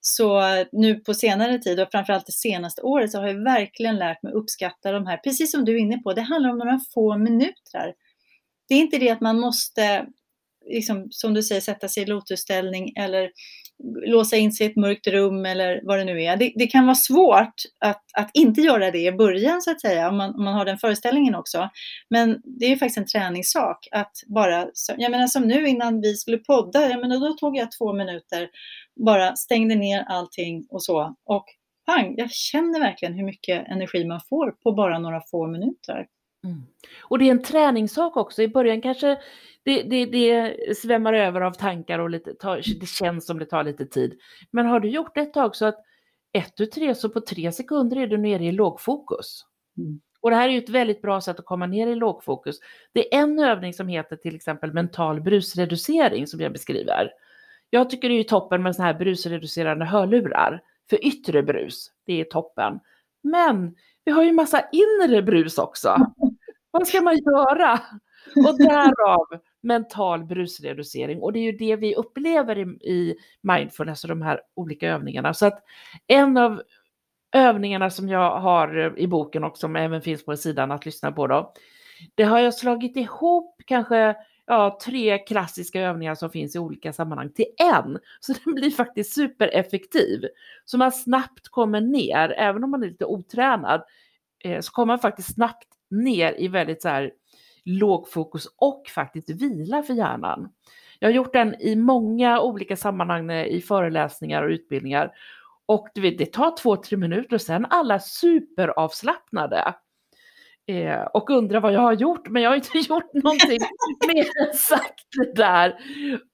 så nu på senare tid och framförallt det senaste året så har jag verkligen lärt mig uppskatta de här, precis som du är inne på, det handlar om några få minuter. Det är inte det att man måste, liksom, som du säger, sätta sig i lotusställning eller låsa in sig i ett mörkt rum eller vad det nu är. Det, det, kan vara svårt att, att inte göra det i början så att säga, om man, om man har den föreställningen också. Men det är ju faktiskt en träningssak att bara, jag menar som nu innan vi skulle podda, jag menar då tog jag två minuter, bara stängde ner allting och så. Och pang, jag känner verkligen hur mycket energi man får på bara några få minuter. Mm. Och det är en träningssak också. I början kanske det, det, det svämmar över av tankar och lite, det känns som det tar lite tid. Men har du gjort det ett tag så att ett, tu, tre, så på tre sekunder är du nere i lågfokus. Mm. Och det här är ju ett väldigt bra sätt att komma ner i lågfokus. Det är en övning som heter till exempel mental brusreducering som jag beskriver. Jag tycker det är toppen med sådana här brusreducerande hörlurar. För yttre brus, det är toppen. Men vi har ju massa inre brus också. Vad ska man göra? Och därav mental brusreducering. Och det är ju det vi upplever i, i mindfulness och de här olika övningarna. Så att en av övningarna som jag har i boken och som även finns på sidan att lyssna på då. Det har jag slagit ihop kanske ja, tre klassiska övningar som finns i olika sammanhang till en. Så den blir faktiskt supereffektiv. Så man snabbt kommer ner, även om man är lite otränad, eh, så kommer man faktiskt snabbt ner i väldigt så här lågfokus och faktiskt vila för hjärnan. Jag har gjort den i många olika sammanhang i föreläsningar och utbildningar och du vet, det tar två, tre minuter och sen alla superavslappnade. Eh, och undrar vad jag har gjort, men jag har inte gjort någonting mer än sagt det där.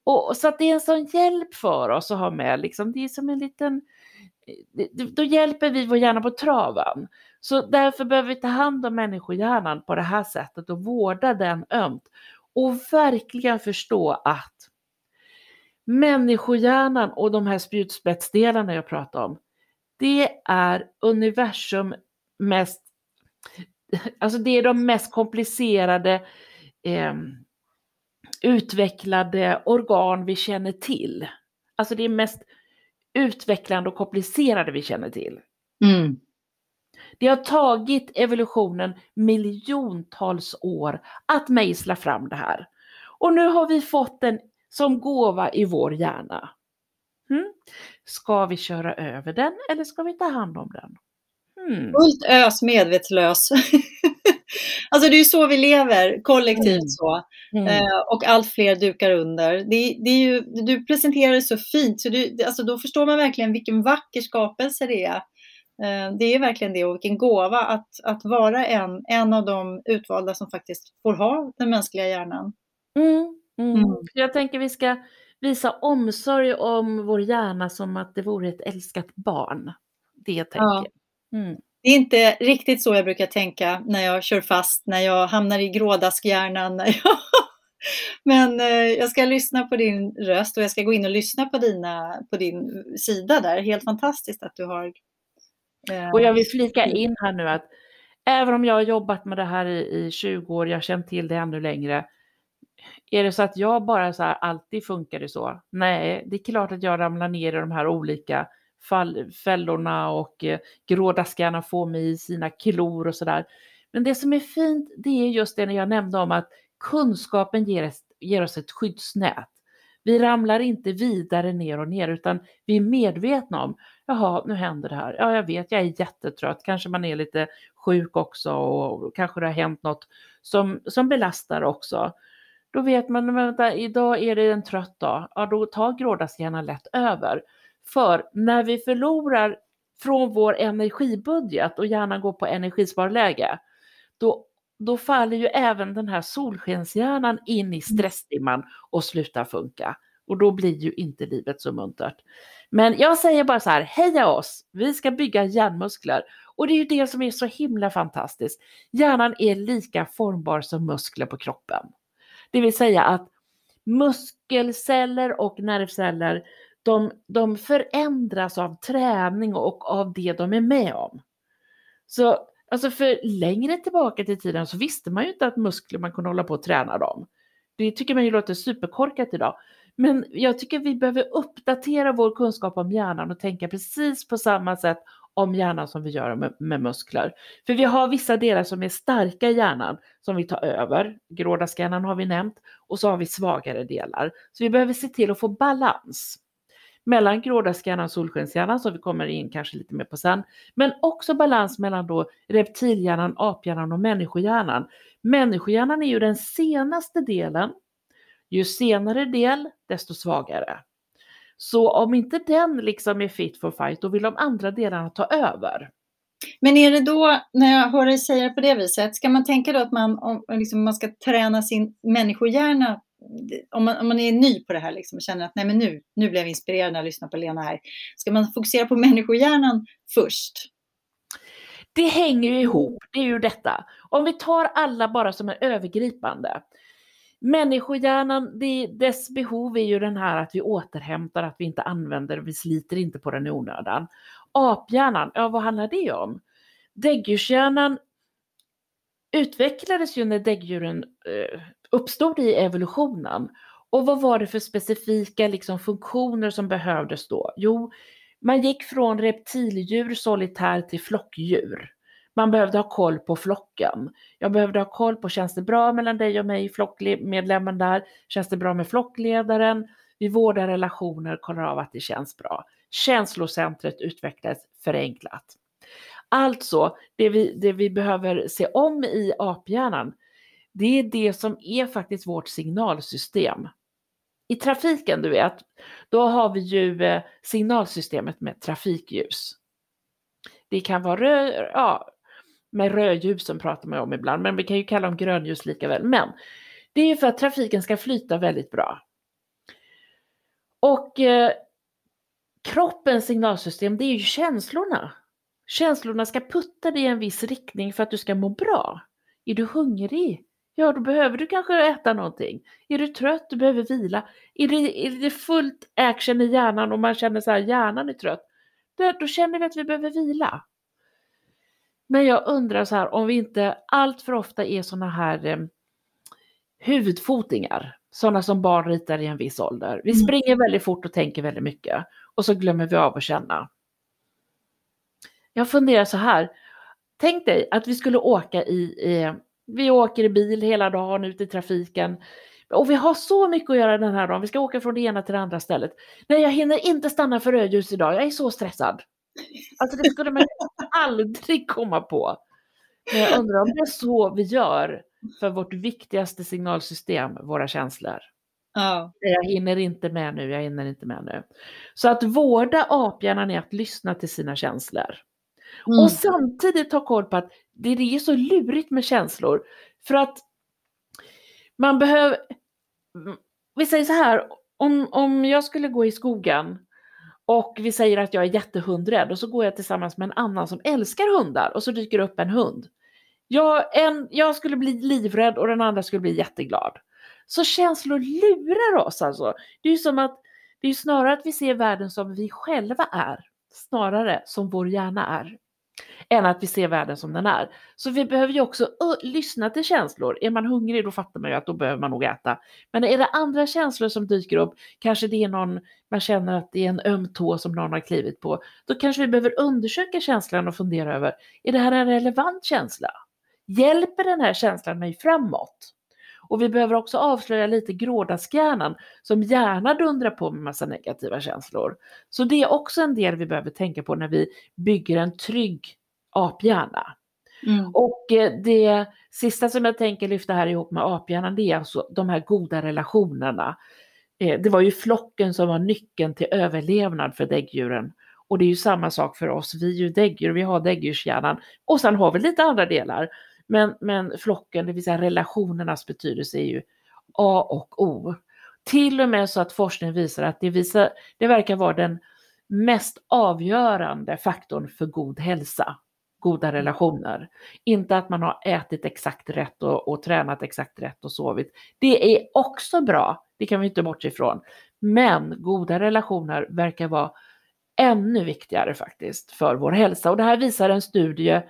Och, så att det är en sån hjälp för oss att ha med, liksom, det är som en liten, eh, då hjälper vi vår hjärna på traven. Så därför behöver vi ta hand om människohjärnan på det här sättet och vårda den ömt. Och verkligen förstå att människohjärnan och de här spjutspetsdelarna jag pratar om, det är universum mest, alltså det är de mest komplicerade eh, utvecklade organ vi känner till. Alltså det är mest utvecklande och komplicerade vi känner till. Mm. Det har tagit evolutionen miljontals år att mejsla fram det här. Och nu har vi fått den som gåva i vår hjärna. Hmm? Ska vi köra över den eller ska vi ta hand om den? Hmm. Fullt ös medvetslös. alltså det är så vi lever, kollektivt mm. så. Mm. Eh, och allt fler dukar under. Det, det, är ju, du presenterar det så fint, så du, alltså då förstår man verkligen vilken vacker skapelse det är. Eh, det är verkligen det och vilken gåva att, att vara en, en av de utvalda som faktiskt får ha den mänskliga hjärnan. Mm. Mm. Mm. Jag tänker vi ska visa omsorg om vår hjärna som att det vore ett älskat barn. Det tänker ja. Mm. Det är inte riktigt så jag brukar tänka när jag kör fast, när jag hamnar i grådaskhjärnan. Jag... Men eh, jag ska lyssna på din röst och jag ska gå in och lyssna på, dina, på din sida där. Helt fantastiskt att du har... Eh... Och jag vill flika in här nu att även om jag har jobbat med det här i, i 20 år, jag har känt till det ännu längre, är det så att jag bara så här, alltid funkar det så? Nej, det är klart att jag ramlar ner i de här olika fall, fällorna och eh, grådaskarna får mig i sina klor och sådär. Men det som är fint, det är just det jag nämnde om att kunskapen ger, ger oss ett skyddsnät. Vi ramlar inte vidare ner och ner utan vi är medvetna om, jaha, nu händer det här. Ja, jag vet, jag är jättetrött, kanske man är lite sjuk också och kanske det har hänt något som, som belastar också. Då vet man, vänta, idag är det en trött dag, ja då tar grådaskarna lätt över. För när vi förlorar från vår energibudget och hjärnan går på energisparläge, då, då faller ju även den här solskenshjärnan in i stressdimman och slutar funka. Och då blir ju inte livet så muntert. Men jag säger bara så här, heja oss! Vi ska bygga hjärnmuskler. Och det är ju det som är så himla fantastiskt. Hjärnan är lika formbar som muskler på kroppen. Det vill säga att muskelceller och nervceller de, de förändras av träning och av det de är med om. Så alltså för längre tillbaka till tiden så visste man ju inte att muskler man kunde hålla på att träna dem. Det tycker man ju låter superkorkat idag. Men jag tycker vi behöver uppdatera vår kunskap om hjärnan och tänka precis på samma sätt om hjärnan som vi gör med, med, muskler. För vi har vissa delar som är starka i hjärnan som vi tar över. Grådaskhjärnan har vi nämnt och så har vi svagare delar. Så vi behöver se till att få balans mellan grådaskhjärnan och solskenshjärnan som vi kommer in kanske lite mer på sen. Men också balans mellan då reptilhjärnan, aphjärnan och människohjärnan. Människohjärnan är ju den senaste delen. Ju senare del, desto svagare. Så om inte den liksom är fit for fight, då vill de andra delarna ta över. Men är det då, när jag hör dig säga det på det viset, ska man tänka då att man, om, liksom, man ska träna sin människohjärna om man, om man är ny på det här liksom, och känner att nej men nu, nu blev jag inspirerad när jag lyssnade på Lena här. Ska man fokusera på människohjärnan först? Det hänger ju ihop, det är ju detta. Om vi tar alla bara som är övergripande. Människohjärnan, det, dess behov är ju den här att vi återhämtar, att vi inte använder, vi sliter inte på den i onödan. Aphjärnan, ja vad handlar det om? Däggdjurshjärnan utvecklades ju när däggdjuren eh, uppstod i evolutionen. Och vad var det för specifika liksom, funktioner som behövdes då? Jo, man gick från reptildjur solitär till flockdjur. Man behövde ha koll på flocken. Jag behövde ha koll på, känns det bra mellan dig och mig, flockmedlemmen där? Känns det bra med flockledaren? Vi vårdar relationer, kollar av att det känns bra. Känslocentret utvecklades förenklat. Alltså, det vi, det vi behöver se om i aphjärnan, det är det som är faktiskt vårt signalsystem. I trafiken, du vet, då har vi ju eh, signalsystemet med trafikljus. Det kan vara röd, ja, med rödljusen pratar man om ibland, men vi kan ju kalla dem grönljus lika väl. Men det är ju för att trafiken ska flyta väldigt bra. Och eh, kroppens signalsystem, det är ju känslorna. Känslorna ska putta dig i en viss riktning för att du ska må bra. Är du hungrig? Ja, då behöver du kanske äta någonting. Är du trött? Du behöver vila. Är det, är det fullt action i hjärnan och man känner så här, hjärnan är trött, då, känner vi att vi behöver vila. Men jag undrar så här, om vi inte allt för ofta är sådana här eh, huvudfotingar, sådana som barn ritar i en viss ålder. Vi mm. springer väldigt fort och tänker väldigt mycket och så glömmer vi av att känna. Jag funderar så här, tänk dig att vi skulle åka i, eh, vi åker i bil hela dagen ut i trafiken och vi har så mycket att göra den här dagen. Vi ska åka från det ena till det andra stället. Nej, jag hinner inte stanna för rödljus idag. Jag är så stressad. Alltså det skulle man aldrig komma på. Men jag undrar om det är så vi gör för vårt viktigaste signalsystem, våra känslor. Ja. Jag hinner inte med nu, jag hinner inte med nu. Så att vårda aphjärnan är att lyssna till sina känslor. Mm. Och samtidigt ha koll på att det är så lurigt med känslor. För att man behöver, vi säger så här, om, om jag skulle gå i skogen och vi säger att jag är jättehundrädd och så går jag tillsammans med en annan som älskar hundar och så dyker upp en hund. Jag, en, jag skulle bli livrädd och den andra skulle bli jätteglad. Så känslor lurar oss alltså. Det är ju som att det är snarare att vi ser världen som vi själva är, snarare som vår hjärna är än att vi ser världen som den är. Så vi behöver ju också lyssna till känslor. Är man hungrig då fattar man ju att då behöver man nog äta. Men är det andra känslor som dyker upp, kanske det är någon, man känner att det är en öm tå som någon har klivit på, då kanske vi behöver undersöka känslan och fundera över, är det här en relevant känsla? Hjälper den här känslan mig framåt? Och vi behöver också avslöja lite grådaskhjärnan som gärna dundrar på med massa negativa känslor. Så det är också en del vi behöver tänka på när vi bygger en trygg aphjärna. Mm. Och eh, det sista som jag tänker lyfta här ihop med aphjärnan det är alltså de här goda relationerna. Eh, det var ju flocken som var nyckeln till överlevnad för däggdjuren. Och det är ju samma sak för oss, vi är ju däggdjur, vi har däggdjurshjärnan och sen har vi lite andra delar. Men, men flocken, det vill säga relationernas betydelse är ju A och O. Till och med så att forskning visar att det, visar, det verkar vara den mest avgörande faktorn för god hälsa, goda relationer. Inte att man har ätit exakt rätt och, och tränat exakt rätt och sovit. Det är också bra, det kan vi inte bortse ifrån. Men goda relationer verkar vara ännu viktigare faktiskt för vår hälsa. Och det här visar en studie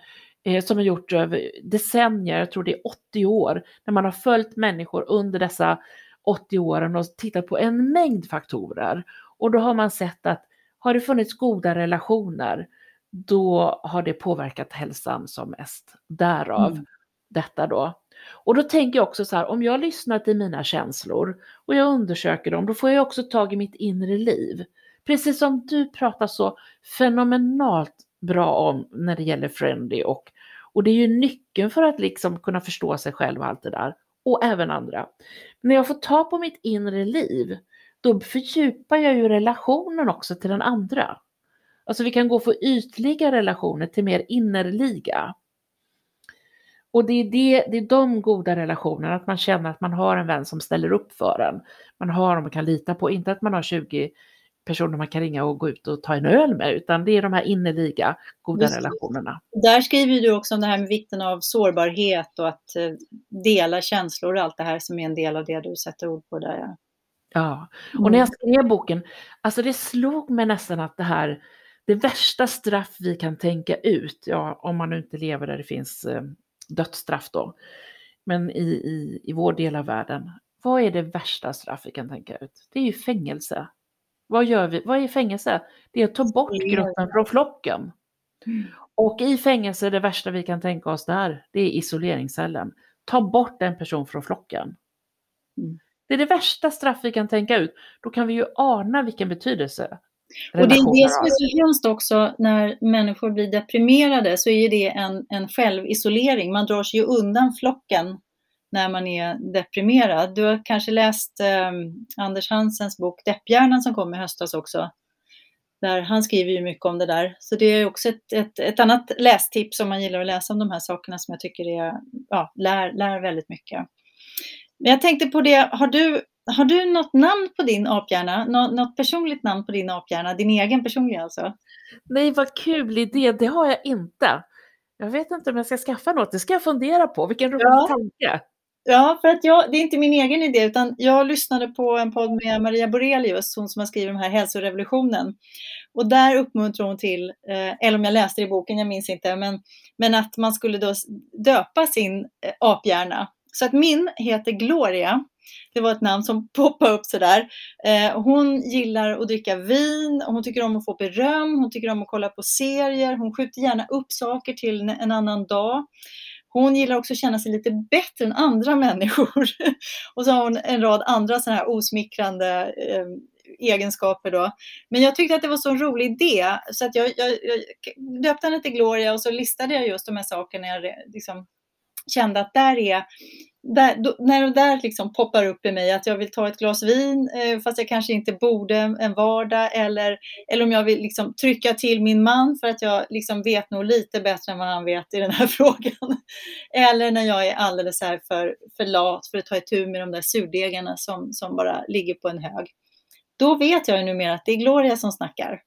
som är gjort över decennier, jag tror det är 80 år, när man har följt människor under dessa 80 åren och tittat på en mängd faktorer. Och då har man sett att har det funnits goda relationer, då har det påverkat hälsan som mest. Därav mm. detta då. Och då tänker jag också så här, om jag lyssnar till mina känslor och jag undersöker dem, då får jag också tag i mitt inre liv. Precis som du pratar så fenomenalt bra om när det gäller Friendly och och det är ju nyckeln för att liksom kunna förstå sig själv och allt det där. Och även andra. När jag får ta på mitt inre liv, då fördjupar jag ju relationen också till den andra. Alltså vi kan gå från ytliga relationer till mer innerliga. Och det är, det, det är de goda relationerna, att man känner att man har en vän som ställer upp för en. Man har dem man kan lita på, inte att man har 20 personer man kan ringa och gå ut och ta en öl med, utan det är de här innerliga goda Just. relationerna. Där skriver du också om det här med vikten av sårbarhet och att eh, dela känslor och allt det här som är en del av det du sätter ord på där. Ja, ja. och när jag mm. skrev boken, alltså det slog mig nästan att det här, det värsta straff vi kan tänka ut, ja om man nu inte lever där det finns eh, dödsstraff då, men i, i, i vår del av världen, vad är det värsta straff vi kan tänka ut? Det är ju fängelse. Vad gör vi? Vad är fängelse? Det är att ta bort gruppen från flocken. Mm. Och i fängelse, det värsta vi kan tänka oss där, det är isoleringscellen. Ta bort en person från flocken. Mm. Det är det värsta straff vi kan tänka ut. Då kan vi ju ana vilken betydelse och det är det som är så hemskt också när människor blir deprimerade så är det en, en självisolering. Man drar sig ju undan flocken när man är deprimerad. Du har kanske läst eh, Anders Hansens bok Depphjärnan som kom i höstas också. Där han skriver ju mycket om det där. Så det är också ett, ett, ett annat lästips om man gillar att läsa om de här sakerna som jag tycker är, ja, lär, lär väldigt mycket. Men jag tänkte på det, har du, har du något namn på din aphjärna? Nå, något personligt namn på din aphjärna? Din egen personliga alltså? Nej, vad kul idé. Det har jag inte. Jag vet inte om jag ska skaffa något. Det ska jag fundera på. Vilken rolig ja. tanke. Ja, för att jag, det är inte min egen idé, utan jag lyssnade på en podd med Maria Borelius, hon som har skrivit den här hälsorevolutionen. Och där uppmuntrar hon till, eh, eller om jag läste det i boken, jag minns inte, men, men att man skulle då döpa sin eh, aphjärna. Så att min heter Gloria. Det var ett namn som poppade upp sådär. Eh, hon gillar att dricka vin, hon tycker om att få beröm, hon tycker om att kolla på serier, hon skjuter gärna upp saker till en annan dag. Hon gillar också att känna sig lite bättre än andra människor. och så har hon en rad andra sådana här osmickrande eh, egenskaper då. Men jag tyckte att det var så en rolig idé så att jag, jag, jag döpte henne till Gloria och så listade jag just de här sakerna jag liksom kände att där är där, då, när det där liksom poppar upp i mig att jag vill ta ett glas vin eh, fast jag kanske inte borde en vardag eller, eller om jag vill liksom trycka till min man för att jag liksom vet nog lite bättre än vad han vet i den här frågan. eller när jag är alldeles här för, för lat för att ta itu med de där surdegarna som, som bara ligger på en hög. Då vet jag ju numera att det är Gloria som snackar.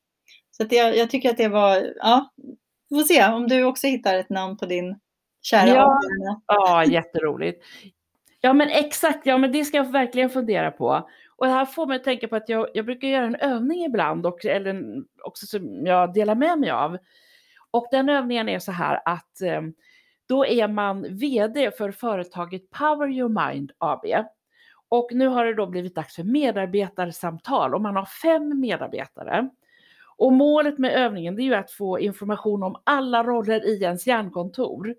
Så att jag, jag tycker att det var, ja, vi får se om du också hittar ett namn på din kära ja, ja, jätteroligt. Ja men exakt, ja men det ska jag verkligen fundera på. Och det här får mig att tänka på att jag, jag brukar göra en övning ibland, och, eller också som jag delar med mig av. Och den övningen är så här att eh, då är man VD för företaget Power Your Mind AB. Och nu har det då blivit dags för medarbetarsamtal och man har fem medarbetare. Och målet med övningen det är ju att få information om alla roller i ens hjärnkontor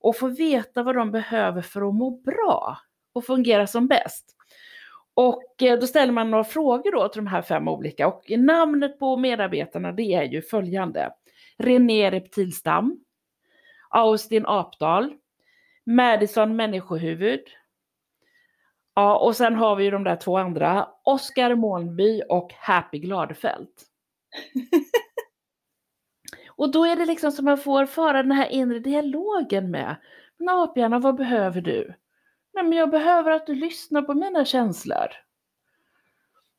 och få veta vad de behöver för att må bra och fungera som bäst. Och eh, då ställer man några frågor då till de här fem olika och namnet på medarbetarna det är ju följande. René Reptilstam, Austin Apdal, Madison Människohuvud, ja och sen har vi ju de där två andra, Oskar Månby och Happy Gladefelt. Och då är det liksom som man får föra den här inre dialogen med. Men aphjärna, vad behöver du? Nej, men jag behöver att du lyssnar på mina känslor.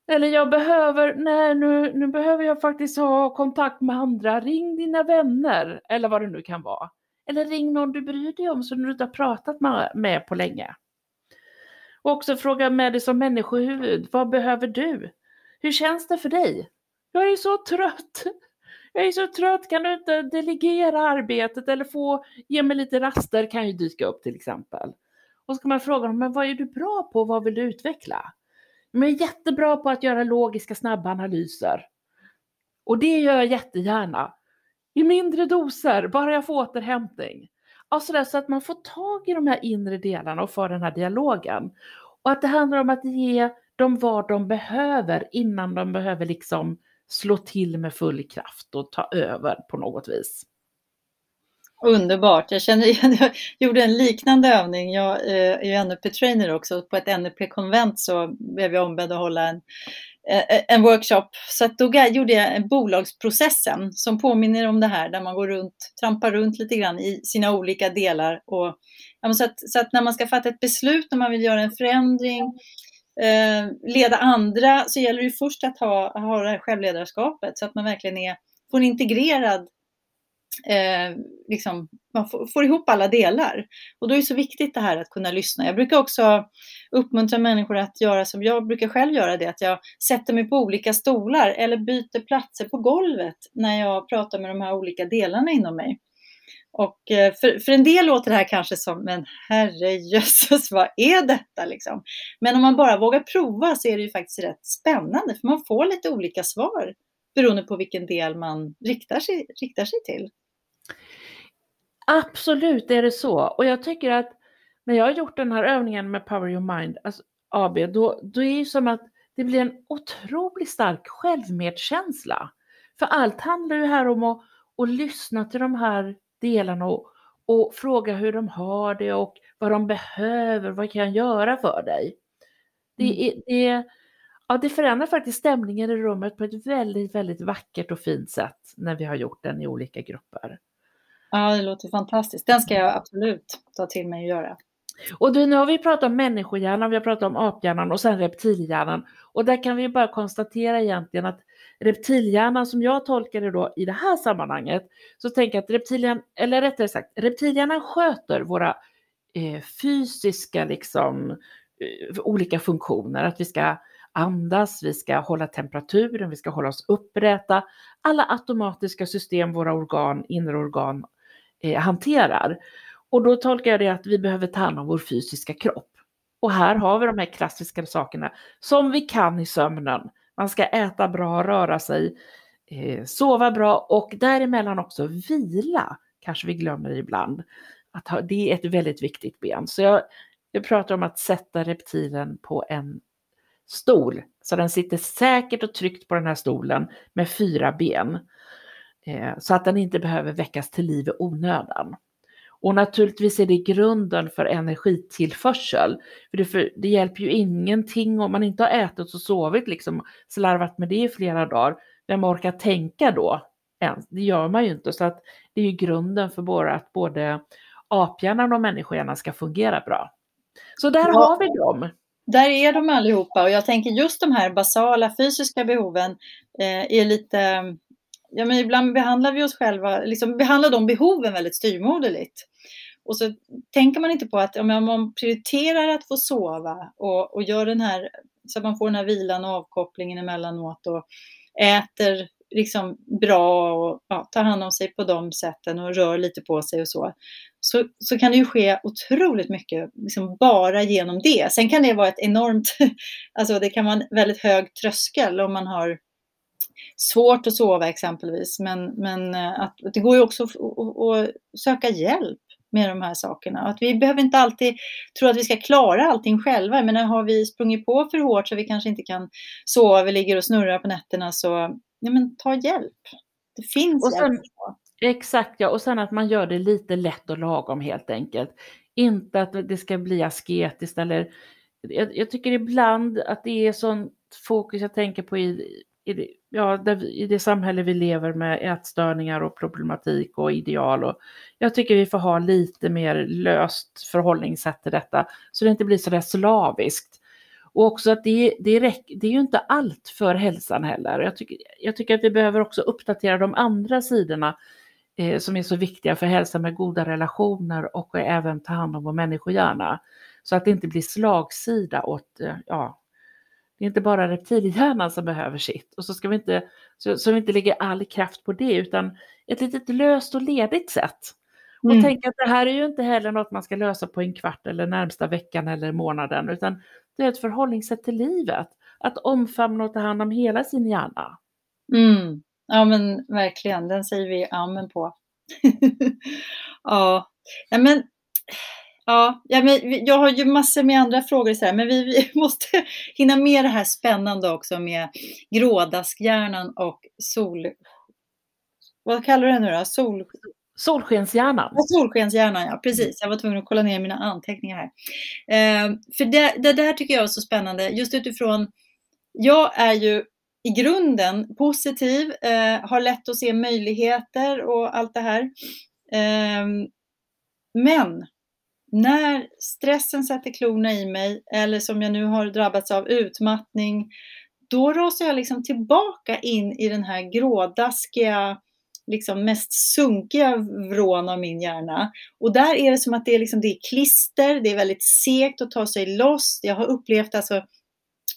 Eller jag behöver, nej nu, nu behöver jag faktiskt ha kontakt med andra. Ring dina vänner eller vad det nu kan vara. Eller ring någon du bryr dig om som du inte har pratat med på länge. Och också fråga med dig som människohuvud, vad behöver du? Hur känns det för dig? Jag är så trött jag är så trött, kan du inte delegera arbetet eller få ge mig lite raster kan ju dyka upp till exempel. Och så kan man fråga dem, men vad är du bra på, vad vill du utveckla? Men jag är jättebra på att göra logiska snabba analyser. Och det gör jag jättegärna. I mindre doser, bara jag får återhämtning. Alltså där, så att man får tag i de här inre delarna och får den här dialogen. Och att det handlar om att ge dem vad de behöver innan de behöver liksom slå till med full kraft och ta över på något vis. Underbart. Jag, känner, jag gjorde en liknande övning. Jag eh, är ju NLP-trainer också. På ett NLP-konvent så blev jag ombedd att hålla en, eh, eh, en workshop. Så att då gjorde jag bolagsprocessen som påminner om det här där man går runt, trampar runt lite grann i sina olika delar. Och, så, att, så att när man ska fatta ett beslut, när man vill göra en förändring, eh, leda andra, så gäller det först att ha, ha det här självledarskapet så att man verkligen är, får en integrerad eh, liksom, man får, får, ihop alla delar. Och då är det så viktigt det här att kunna lyssna. Jag brukar också uppmuntra människor att göra som jag brukar själv göra det, att jag sätter mig på olika stolar eller byter platser på golvet när jag pratar med de här olika delarna inom mig. Och eh, för, för en del låter det här kanske som, men herrejösses, vad är detta liksom? Men om man bara vågar prova så är det ju faktiskt rätt spännande, för man får lite olika svar beroende på vilken del man riktar sig, riktar sig till. Absolut är det så. Och jag tycker att när jag har gjort den här övningen med Power Your Mind alltså AB, då, då är det som att det blir en otroligt stark självmedkänsla. För allt handlar ju här om att, att lyssna till de här delarna och, och fråga hur de har det och vad de behöver, vad kan jag göra för dig? Det, mm. det, ja, det förändrar faktiskt stämningen i rummet på ett väldigt, väldigt vackert och fint sätt när vi har gjort den i olika grupper. Ja, det låter fantastiskt. Den ska jag absolut ta till mig och göra. Och du, nu har vi pratat om människohjärnan, vi har pratat om aphjärnan och sen reptilhjärnan. Och där kan vi bara konstatera egentligen att reptilhjärnan som jag tolkar det då i det här sammanhanget, så tänker jag att reptilhjärnan, eller rättare sagt, reptilhjärnan sköter våra eh, fysiska liksom eh, olika funktioner, att vi ska andas, vi ska hålla temperaturen, vi ska hålla oss upprätta. Alla automatiska system våra organ, inre organ eh, hanterar. Och då tolkar jag det att vi behöver ta hand om vår fysiska kropp. Och här har vi de här klassiska sakerna som vi kan i sömnen. Man ska äta bra, röra sig, eh, sova bra och däremellan också vila, kanske vi glömmer ibland. Att ha, det är ett väldigt viktigt ben. Så jag, jag pratar om att sätta reptilen på en stol, så den sitter säkert och tryggt på den här stolen med fyra ben. Eh, så att den inte behöver väckas till liv i onödan. Och naturligtvis är det grunden för energitillförsel. För det, för det, hjälper ju ingenting om man inte har ätit och sovit, liksom slarvat med det i flera dagar. Vem orkar tänka då? Ens? Det gör man ju inte. Så att det är ju grunden för både att både aphjärnan och människohjärnan ska fungera bra. Så där ja. har vi dem. Där är de allihopa och jag tänker just de här basala fysiska behoven eh, är lite ja, men ibland behandlar vi oss själva, liksom behandlar de behoven väldigt styrmoderligt. Och så tänker man inte på att om man prioriterar att få sova och, och gör den här, så att man får den här vilan och avkopplingen emellanåt och äter liksom bra och ja, tar hand om sig på de sätten och rör lite på sig och så, så, så kan det ju ske otroligt mycket liksom bara genom det. Sen kan det vara ett enormt, alltså det kan vara en väldigt hög tröskel om man har svårt att sova exempelvis. Men, men eh, att, det går ju också att söka hjälp med de här sakerna. Att vi behöver inte alltid tro att vi ska klara allting själva. Men har vi sprungit på för hårt så vi kanske inte kan sova, vi ligger och snurrar på nätterna så ja, men ta hjälp. Det finns och sen, hjälp. Exakt ja, och sen att man gör det lite lätt och lagom helt enkelt. Inte att det ska bli asketiskt eller jag, jag tycker ibland att det är sånt fokus jag tänker på i i det, ja, där, i det samhälle vi lever med ätstörningar och problematik och ideal. Och jag tycker vi får ha lite mer löst förhållningssätt till detta så det inte blir så där slaviskt. Och också att det, det, räck, det är ju inte allt för hälsan heller. Jag tycker, jag tycker att vi behöver också uppdatera de andra sidorna eh, som är så viktiga för hälsan med goda relationer och även ta hand om vår människohjärna. Så att det inte blir slagsida åt eh, ja, det är inte bara reptilhjärnan som behöver sitt. Och så ska vi inte, så, så vi inte lägger all kraft på det, utan ett litet löst och ledigt sätt. Och mm. tänk att det här är ju inte heller något man ska lösa på en kvart eller närmsta veckan eller månaden, utan det är ett förhållningssätt till livet. Att omfamna och ta hand om hela sin hjärna. Mm. Ja men verkligen, den säger vi amen på. ja. ja, men Ja, ja men jag har ju massor med andra frågor, så här, men vi, vi måste hinna med det här spännande också med grådaskhjärnan och sol... Vad kallar du det nu då? Sol... Solskenshjärnan. Ja, solskenshjärnan, ja precis. Jag var tvungen att kolla ner mina anteckningar här. Eh, för det, det där tycker jag är så spännande, just utifrån jag är ju i grunden positiv, eh, har lätt att se möjligheter och allt det här. Eh, men när stressen sätter klorna i mig eller som jag nu har drabbats av utmattning, då rasar jag liksom tillbaka in i den här grådaskiga, liksom mest sunkiga vrån av min hjärna. Och där är det som att det är, liksom, det är klister, det är väldigt segt att ta sig loss. Jag har upplevt alltså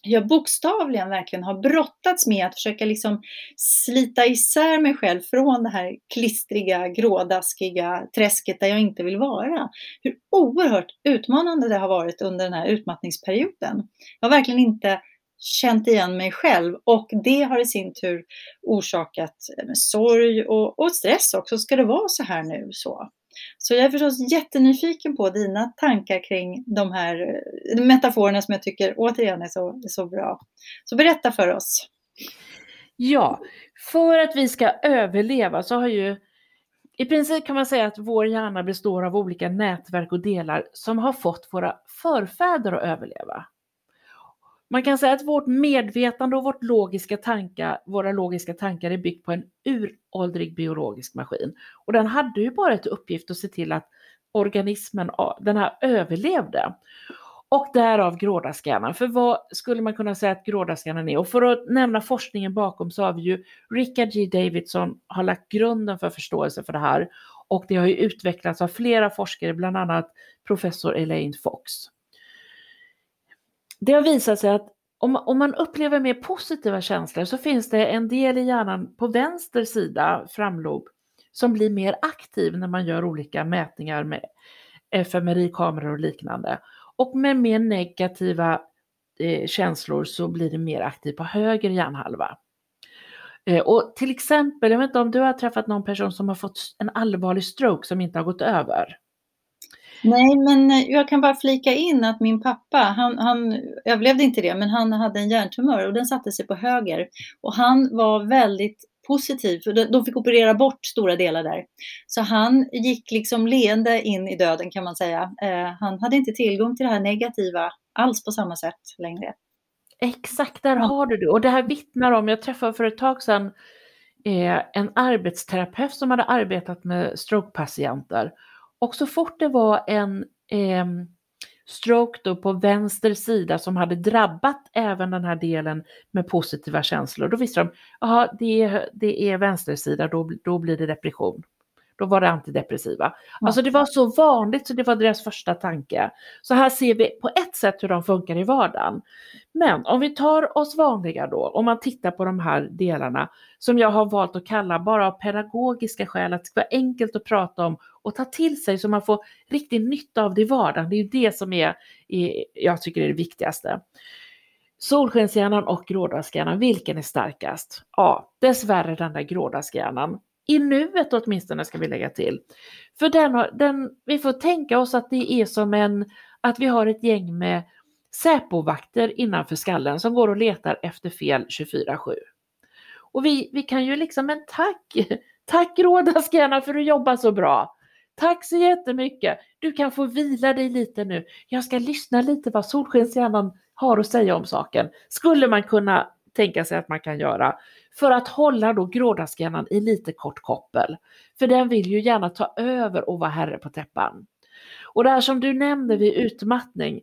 jag bokstavligen verkligen har brottats med att försöka liksom slita isär mig själv från det här klistriga, grådaskiga träsket där jag inte vill vara. Hur oerhört utmanande det har varit under den här utmattningsperioden. Jag har verkligen inte känt igen mig själv och det har i sin tur orsakat eh, sorg och, och stress också. Ska det vara så här nu? så? Så jag är förstås jättenyfiken på dina tankar kring de här eh, metaforerna som jag tycker återigen är så, så bra. Så berätta för oss. Ja, för att vi ska överleva så har ju i princip kan man säga att vår hjärna består av olika nätverk och delar som har fått våra förfäder att överleva. Man kan säga att vårt medvetande och vårt logiska tankar, våra logiska tankar är byggt på en uråldrig biologisk maskin. Och den hade ju bara ett uppgift att se till att organismen, den här överlevde. Och därav grådaskhjärnan. För vad skulle man kunna säga att grådaskhjärnan är? Och för att nämna forskningen bakom så har vi ju Richard G. Davidson har lagt grunden för förståelse för det här. Och det har ju utvecklats av flera forskare, bland annat professor Elaine Fox det har visat sig att om, om man upplever mer positiva känslor så finns det en del i hjärnan på vänster sida, framlob, som blir mer aktiv när man gör olika mätningar med fMRI-kameror och liknande. Och med mer negativa eh, känslor så blir det mer aktiv på höger hjärnhalva. Eh, och till exempel, jag vet inte om du har träffat någon person som har fått en allvarlig stroke som inte har gått över? Nej, men eh, jag kan bara flika in att min pappa, han, han överlevde inte det, men han hade en hjärntumör och den satte sig på höger. Och han var väldigt positiv, för de fick operera bort stora delar där. Så han gick liksom leende in i döden kan man säga. Eh, han hade inte tillgång till det här negativa alls på samma sätt längre. Exakt, där har du det. Och det här vittnar om, jag träffade för ett tag sedan eh, en arbetsterapeut som hade arbetat med strokepatienter och så fort det var en eh, stroke då på vänster sida som hade drabbat även den här delen med positiva känslor, då visste de, jaha det, det är vänstersida, då, då blir det depression. Då var det antidepressiva. Ja. Alltså det var så vanligt så det var deras första tanke. Så här ser vi på ett sätt hur de funkar i vardagen. Men om vi tar oss vanliga då, om man tittar på de här delarna som jag har valt att kalla bara av pedagogiska skäl, att det ska vara enkelt att prata om och ta till sig så man får riktig nytta av det i vardagen. Det är ju det som är, är jag tycker är det viktigaste. Solskenshjärnan och grådaskhjärnan, vilken är starkast? Ja, dessvärre den där grådaskhjärnan. I nuet åtminstone ska vi lägga till. För den, har, den, vi får tänka oss att det är som en, att vi har ett gäng med Säpovakter innanför skallen som går och letar efter fel 24-7. Och vi, vi kan ju liksom, men tack, tack Rådaskarna för att du jobbar så bra. Tack så jättemycket. Du kan få vila dig lite nu. Jag ska lyssna lite vad Solskenshjärnan har att säga om saken. Skulle man kunna tänka sig att man kan göra för att hålla då grådaskhjärnan i lite kort koppel. För den vill ju gärna ta över och vara herre på täppan. Och det här som du nämnde vid utmattning,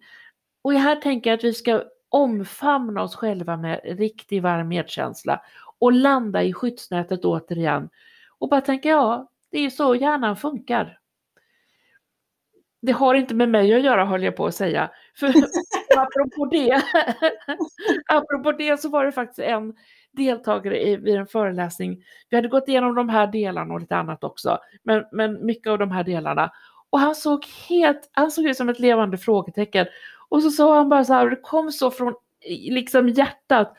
och här tänker jag att vi ska omfamna oss själva med riktig varm medkänsla och landa i skyddsnätet återigen och bara tänka ja, det är så hjärnan funkar. Det har inte med mig att göra höll jag på att säga. För apropå det, apropå det så var det faktiskt en deltagare i, vid en föreläsning. Vi hade gått igenom de här delarna och lite annat också, men, men mycket av de här delarna. Och han såg helt, han såg ut som ett levande frågetecken. Och så sa han bara så här, det kom så från liksom hjärtat.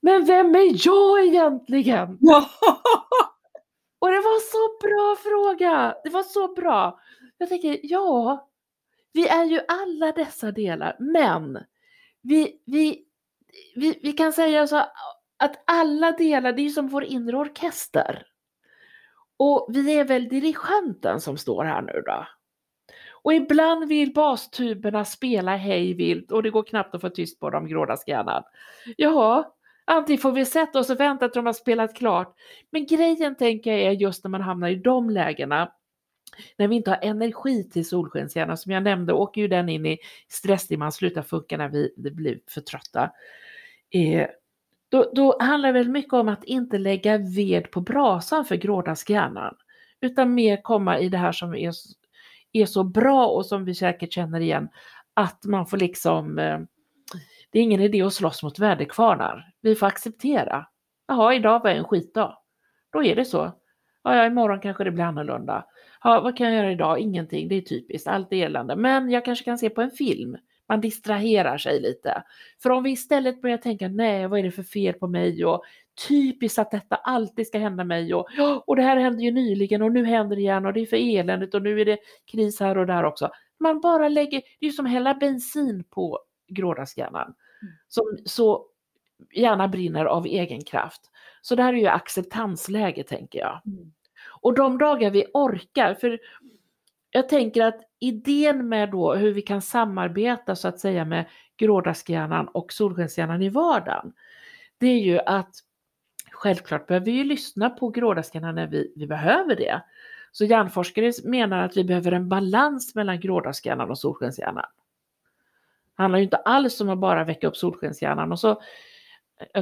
Men vem är jag egentligen? Ja. Och det var så bra fråga. Det var så bra. Jag tänker, ja, vi är ju alla dessa delar, men vi, vi, vi, vi kan säga så att alla delar, det är som vår inre orkester. Och vi är väl dirigenten som står här nu då. Och ibland vill bastuberna spela hej vilt och det går knappt att få tyst på dem, grådaskhjärnan. Jaha, antingen får vi sätta oss och vänta tills de har spelat klart. Men grejen tänker jag är just när man hamnar i de lägena, när vi inte har energi till solskenshjärnan, som jag nämnde, åker ju den in i stressdimman, slutar funka när vi, vi blir för trötta. Eh, då, då handlar det väl mycket om att inte lägga ved på brasan för grådaskhjärnan, utan mer komma i det här som är, är så bra och som vi säkert känner igen, att man får liksom, eh, det är ingen idé att slåss mot väderkvarnar. Vi får acceptera. Jaha, idag var en skitdag. Då är det så. Ja, ja, imorgon kanske det blir annorlunda. Ja, vad kan jag göra idag? Ingenting, det är typiskt, allt är elände. Men jag kanske kan se på en film. Man distraherar sig lite. För om vi istället börjar tänka, nej, vad är det för fel på mig? Och typiskt att detta alltid ska hända mig. Och, och det här hände ju nyligen och nu händer det igen och det är för eländigt och nu är det kris här och där också. Man bara lägger, det är som att hälla bensin på grådaskhjärnan. Mm. Som så gärna brinner av egen kraft. Så det här är ju acceptansläge tänker jag. Mm. Och de dagar vi orkar, för jag tänker att idén med då hur vi kan samarbeta så att säga med grådaskhjärnan och solskenshjärnan i vardagen, det är ju att självklart behöver vi ju lyssna på grådaskhjärnan när vi, vi behöver det. Så hjärnforskare menar att vi behöver en balans mellan grådaskhjärnan och solskenshjärnan. Det handlar ju inte alls om att bara väcka upp solskenshjärnan och så,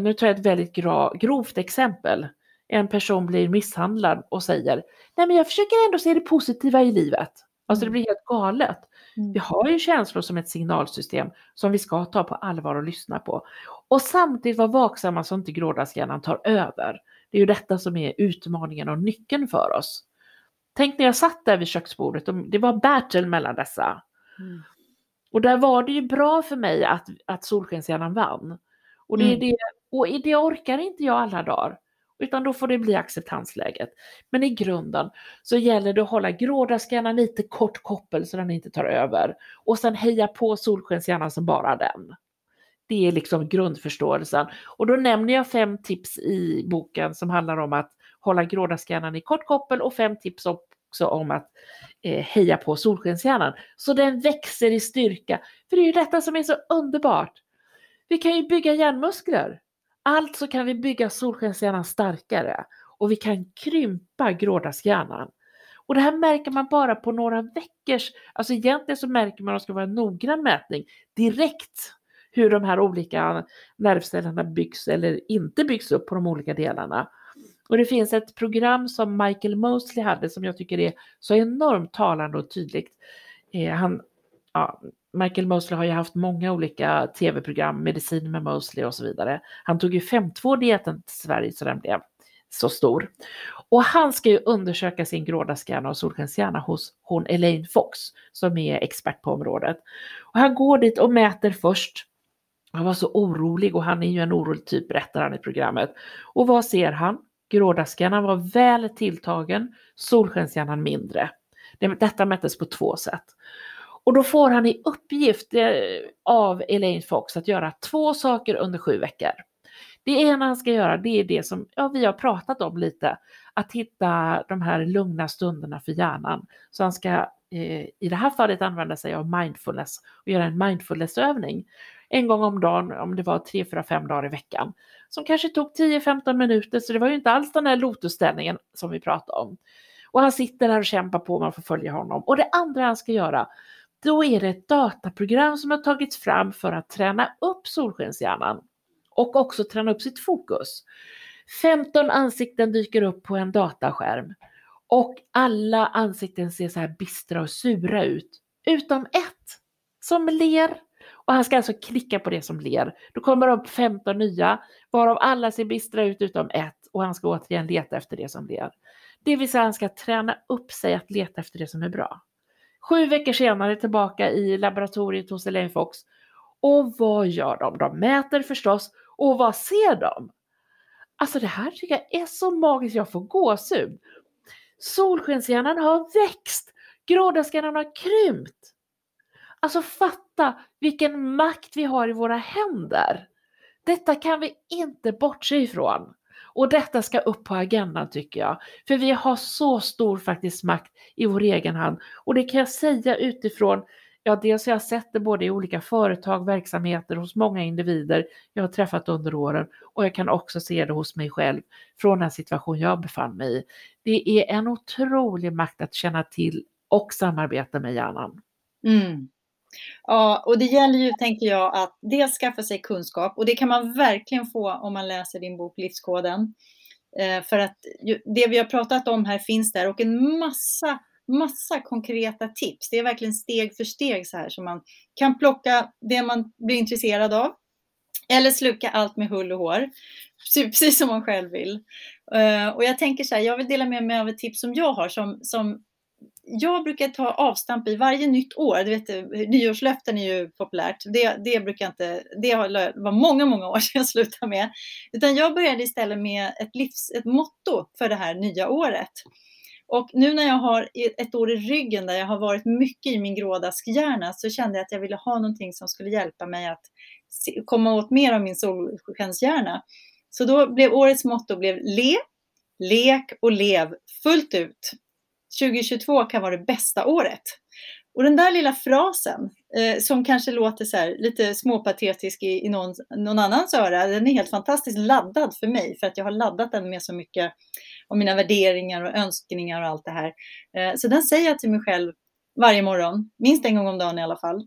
nu tar jag ett väldigt grovt exempel en person blir misshandlad och säger Nej men jag försöker ändå se det positiva i livet. Alltså det mm. blir helt galet. Mm. Vi har ju känslor som ett signalsystem som vi ska ta på allvar och lyssna på. Och samtidigt vara vaksamma så inte grådaskhjärnan tar över. Det är ju detta som är utmaningen och nyckeln för oss. Tänk när jag satt där vid köksbordet, och det var battle mellan dessa. Mm. Och där var det ju bra för mig att, att solskenshjärnan vann. Och det, mm. det, och det orkar inte jag alla dagar utan då får det bli acceptansläget. Men i grunden så gäller det att hålla grådaskhjärnan lite kort koppel så den inte tar över och sen heja på solskenshjärnan som bara den. Det är liksom grundförståelsen. Och då nämner jag fem tips i boken som handlar om att hålla grådaskhjärnan i kort koppel och fem tips också om att eh, heja på solskenshjärnan. Så den växer i styrka. För det är ju detta som är så underbart. Vi kan ju bygga hjärnmuskler. Alltså kan vi bygga solskenshjärnan starkare och vi kan krympa grådaskhjärnan. Och det här märker man bara på några veckors, alltså egentligen så märker man, om det ska vara en noggrann mätning, direkt hur de här olika nervcellerna byggs eller inte byggs upp på de olika delarna. Och det finns ett program som Michael Mosley hade som jag tycker är så enormt talande och tydligt. Eh, han, ja, Michael Mosley har ju haft många olika tv-program, Medicin med Mosley och så vidare. Han tog ju 5.2-dieten till Sverige så den blev så stor. Och han ska ju undersöka sin grådaskhjärna och solskenshjärna hos hon Elaine Fox som är expert på området. Och han går dit och mäter först. Han var så orolig och han är ju en orolig typ berättar han i programmet. Och vad ser han? Grådaskhjärnan var väl tilltagen, solskenshjärnan mindre. Detta mättes på två sätt. Och då får han i uppgift eh, av Elaine Fox att göra två saker under sju veckor. Det ena han ska göra det är det som ja, vi har pratat om lite, att hitta de här lugna stunderna för hjärnan. Så han ska eh, i det här fallet använda sig av mindfulness och göra en mindfulnessövning en gång om dagen, om det var tre, fyra, fem dagar i veckan, som kanske tog 10-15 minuter, så det var ju inte alls den här lotusställningen som vi pratade om. Och han sitter där och kämpar på, man får följa honom. Och det andra han ska göra, då är det ett dataprogram som har tagits fram för att träna upp solskenshjärnan och också träna upp sitt fokus. 15 ansikten dyker upp på en dataskärm och alla ansikten ser så här bistra och sura ut, utom ett som ler. Och han ska alltså klicka på det som ler. Då kommer det upp 15 nya, varav alla ser bistra ut utom ett och han ska återigen leta efter det som ler. Det vill säga han ska träna upp sig att leta efter det som är bra. Sju veckor senare tillbaka i laboratoriet hos Elaine Fox. Och vad gör de? De mäter förstås. Och vad ser de? Alltså det här tycker jag är så magiskt, jag får gåshud. Solskenshjärnan har växt, grådaskhjärnan har krympt. Alltså fatta vilken makt vi har i våra händer. Detta kan vi inte bortse ifrån. Och detta ska upp på agendan tycker jag. För vi har så stor faktiskt makt i vår egen hand. Och det kan jag säga utifrån Ja, dels har jag sett det både i olika företag, verksamheter, hos många individer jag har träffat under åren och jag kan också se det hos mig själv från den situation jag befann mig i. Det är en otrolig makt att känna till och samarbeta med hjärnan. Mm. Ja, och det gäller ju, tänker jag, att dels skaffa sig kunskap och det kan man verkligen få om man läser din bok Livskoden. Eh, för att det vi har pratat om här finns där och en massa massa konkreta tips. Det är verkligen steg för steg så här som man kan plocka det man blir intresserad av. Eller sluka allt med hull och hår. Precis som man själv vill. Eh, och jag tänker så här, jag vill dela med mig av ett tips som jag har som, som jag brukar ta avstamp i varje nytt år. Du vet, nyårslöften är ju populärt. Det, det brukar inte, det var många, många år sedan jag slutade med. Utan jag började istället med ett, livs, ett motto för det här nya året. Och nu när jag har ett år i ryggen där jag har varit mycket i min grådaskhjärna så kände jag att jag ville ha någonting som skulle hjälpa mig att komma åt mer av min solskenshjärna. Så då blev årets motto blev le, lek och lev fullt ut. 2022 kan vara det bästa året. Och den där lilla frasen, eh, som kanske låter så här, lite småpatetisk i, i någon, någon annans öra, den är helt fantastiskt laddad för mig, för att jag har laddat den med så mycket om mina värderingar och önskningar och allt det här. Eh, så den säger jag till mig själv varje morgon, minst en gång om dagen i alla fall.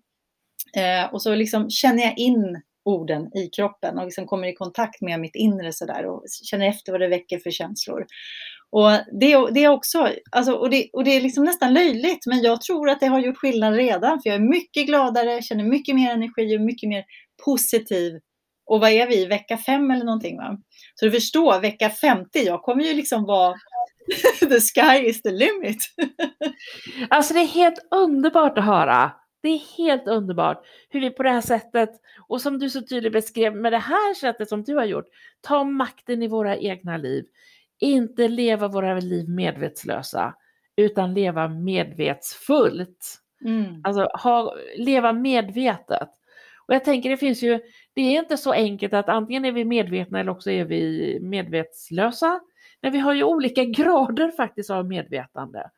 Eh, och så liksom känner jag in orden i kroppen och liksom kommer i kontakt med mitt inre sådär och känner efter vad det väcker för känslor. Och det, det är också, alltså, och, det, och det är liksom nästan löjligt, men jag tror att det har gjort skillnad redan, för jag är mycket gladare, känner mycket mer energi och mycket mer positiv. Och vad är vi, vecka fem eller någonting va? Så du förstår, vecka 50, jag kommer ju liksom vara the sky is the limit. alltså det är helt underbart att höra. Det är helt underbart hur vi på det här sättet, och som du så tydligt beskrev med det här sättet som du har gjort, tar makten i våra egna liv. Inte leva våra liv medvetslösa, utan leva medvetsfullt. Mm. Alltså ha, leva medvetet. Och jag tänker det finns ju, det är inte så enkelt att antingen är vi medvetna eller också är vi medvetslösa. Men vi har ju olika grader faktiskt av medvetande.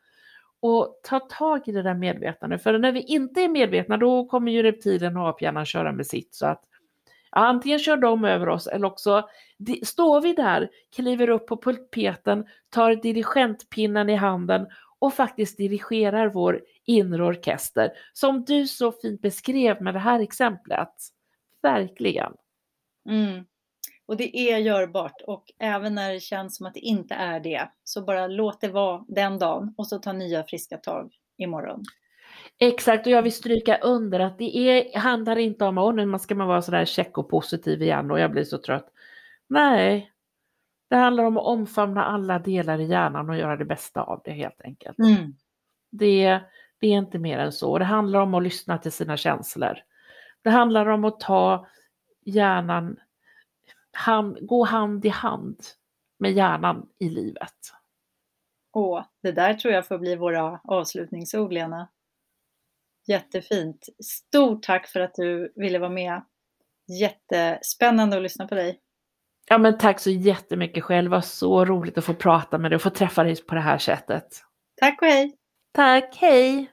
Och ta tag i det där medvetandet, för när vi inte är medvetna då kommer ju reptilen och aphjärnan köra med sitt. Så att antingen kör de över oss eller också står vi där, kliver upp på pulpeten, tar dirigentpinnen i handen och faktiskt dirigerar vår inre orkester, som du så fint beskrev med det här exemplet. Verkligen. Mm. Och det är görbart och även när det känns som att det inte är det, så bara låt det vara den dagen och så ta nya friska tag imorgon. Exakt, och jag vill stryka under att det är, handlar inte om att nu ska man vara sådär check och positiv igen och jag blir så trött. Nej, det handlar om att omfamna alla delar i hjärnan och göra det bästa av det helt enkelt. Mm. Det, det är inte mer än så. Det handlar om att lyssna till sina känslor. Det handlar om att ta hjärnan, hand, gå hand i hand med hjärnan i livet. Åh, det där tror jag får bli våra avslutningsord, Lena. Jättefint. Stort tack för att du ville vara med. Jättespännande att lyssna på dig. Ja, men tack så jättemycket själv. Det var så roligt att få prata med dig och få träffa dig på det här sättet. Tack och hej! Tack, hej!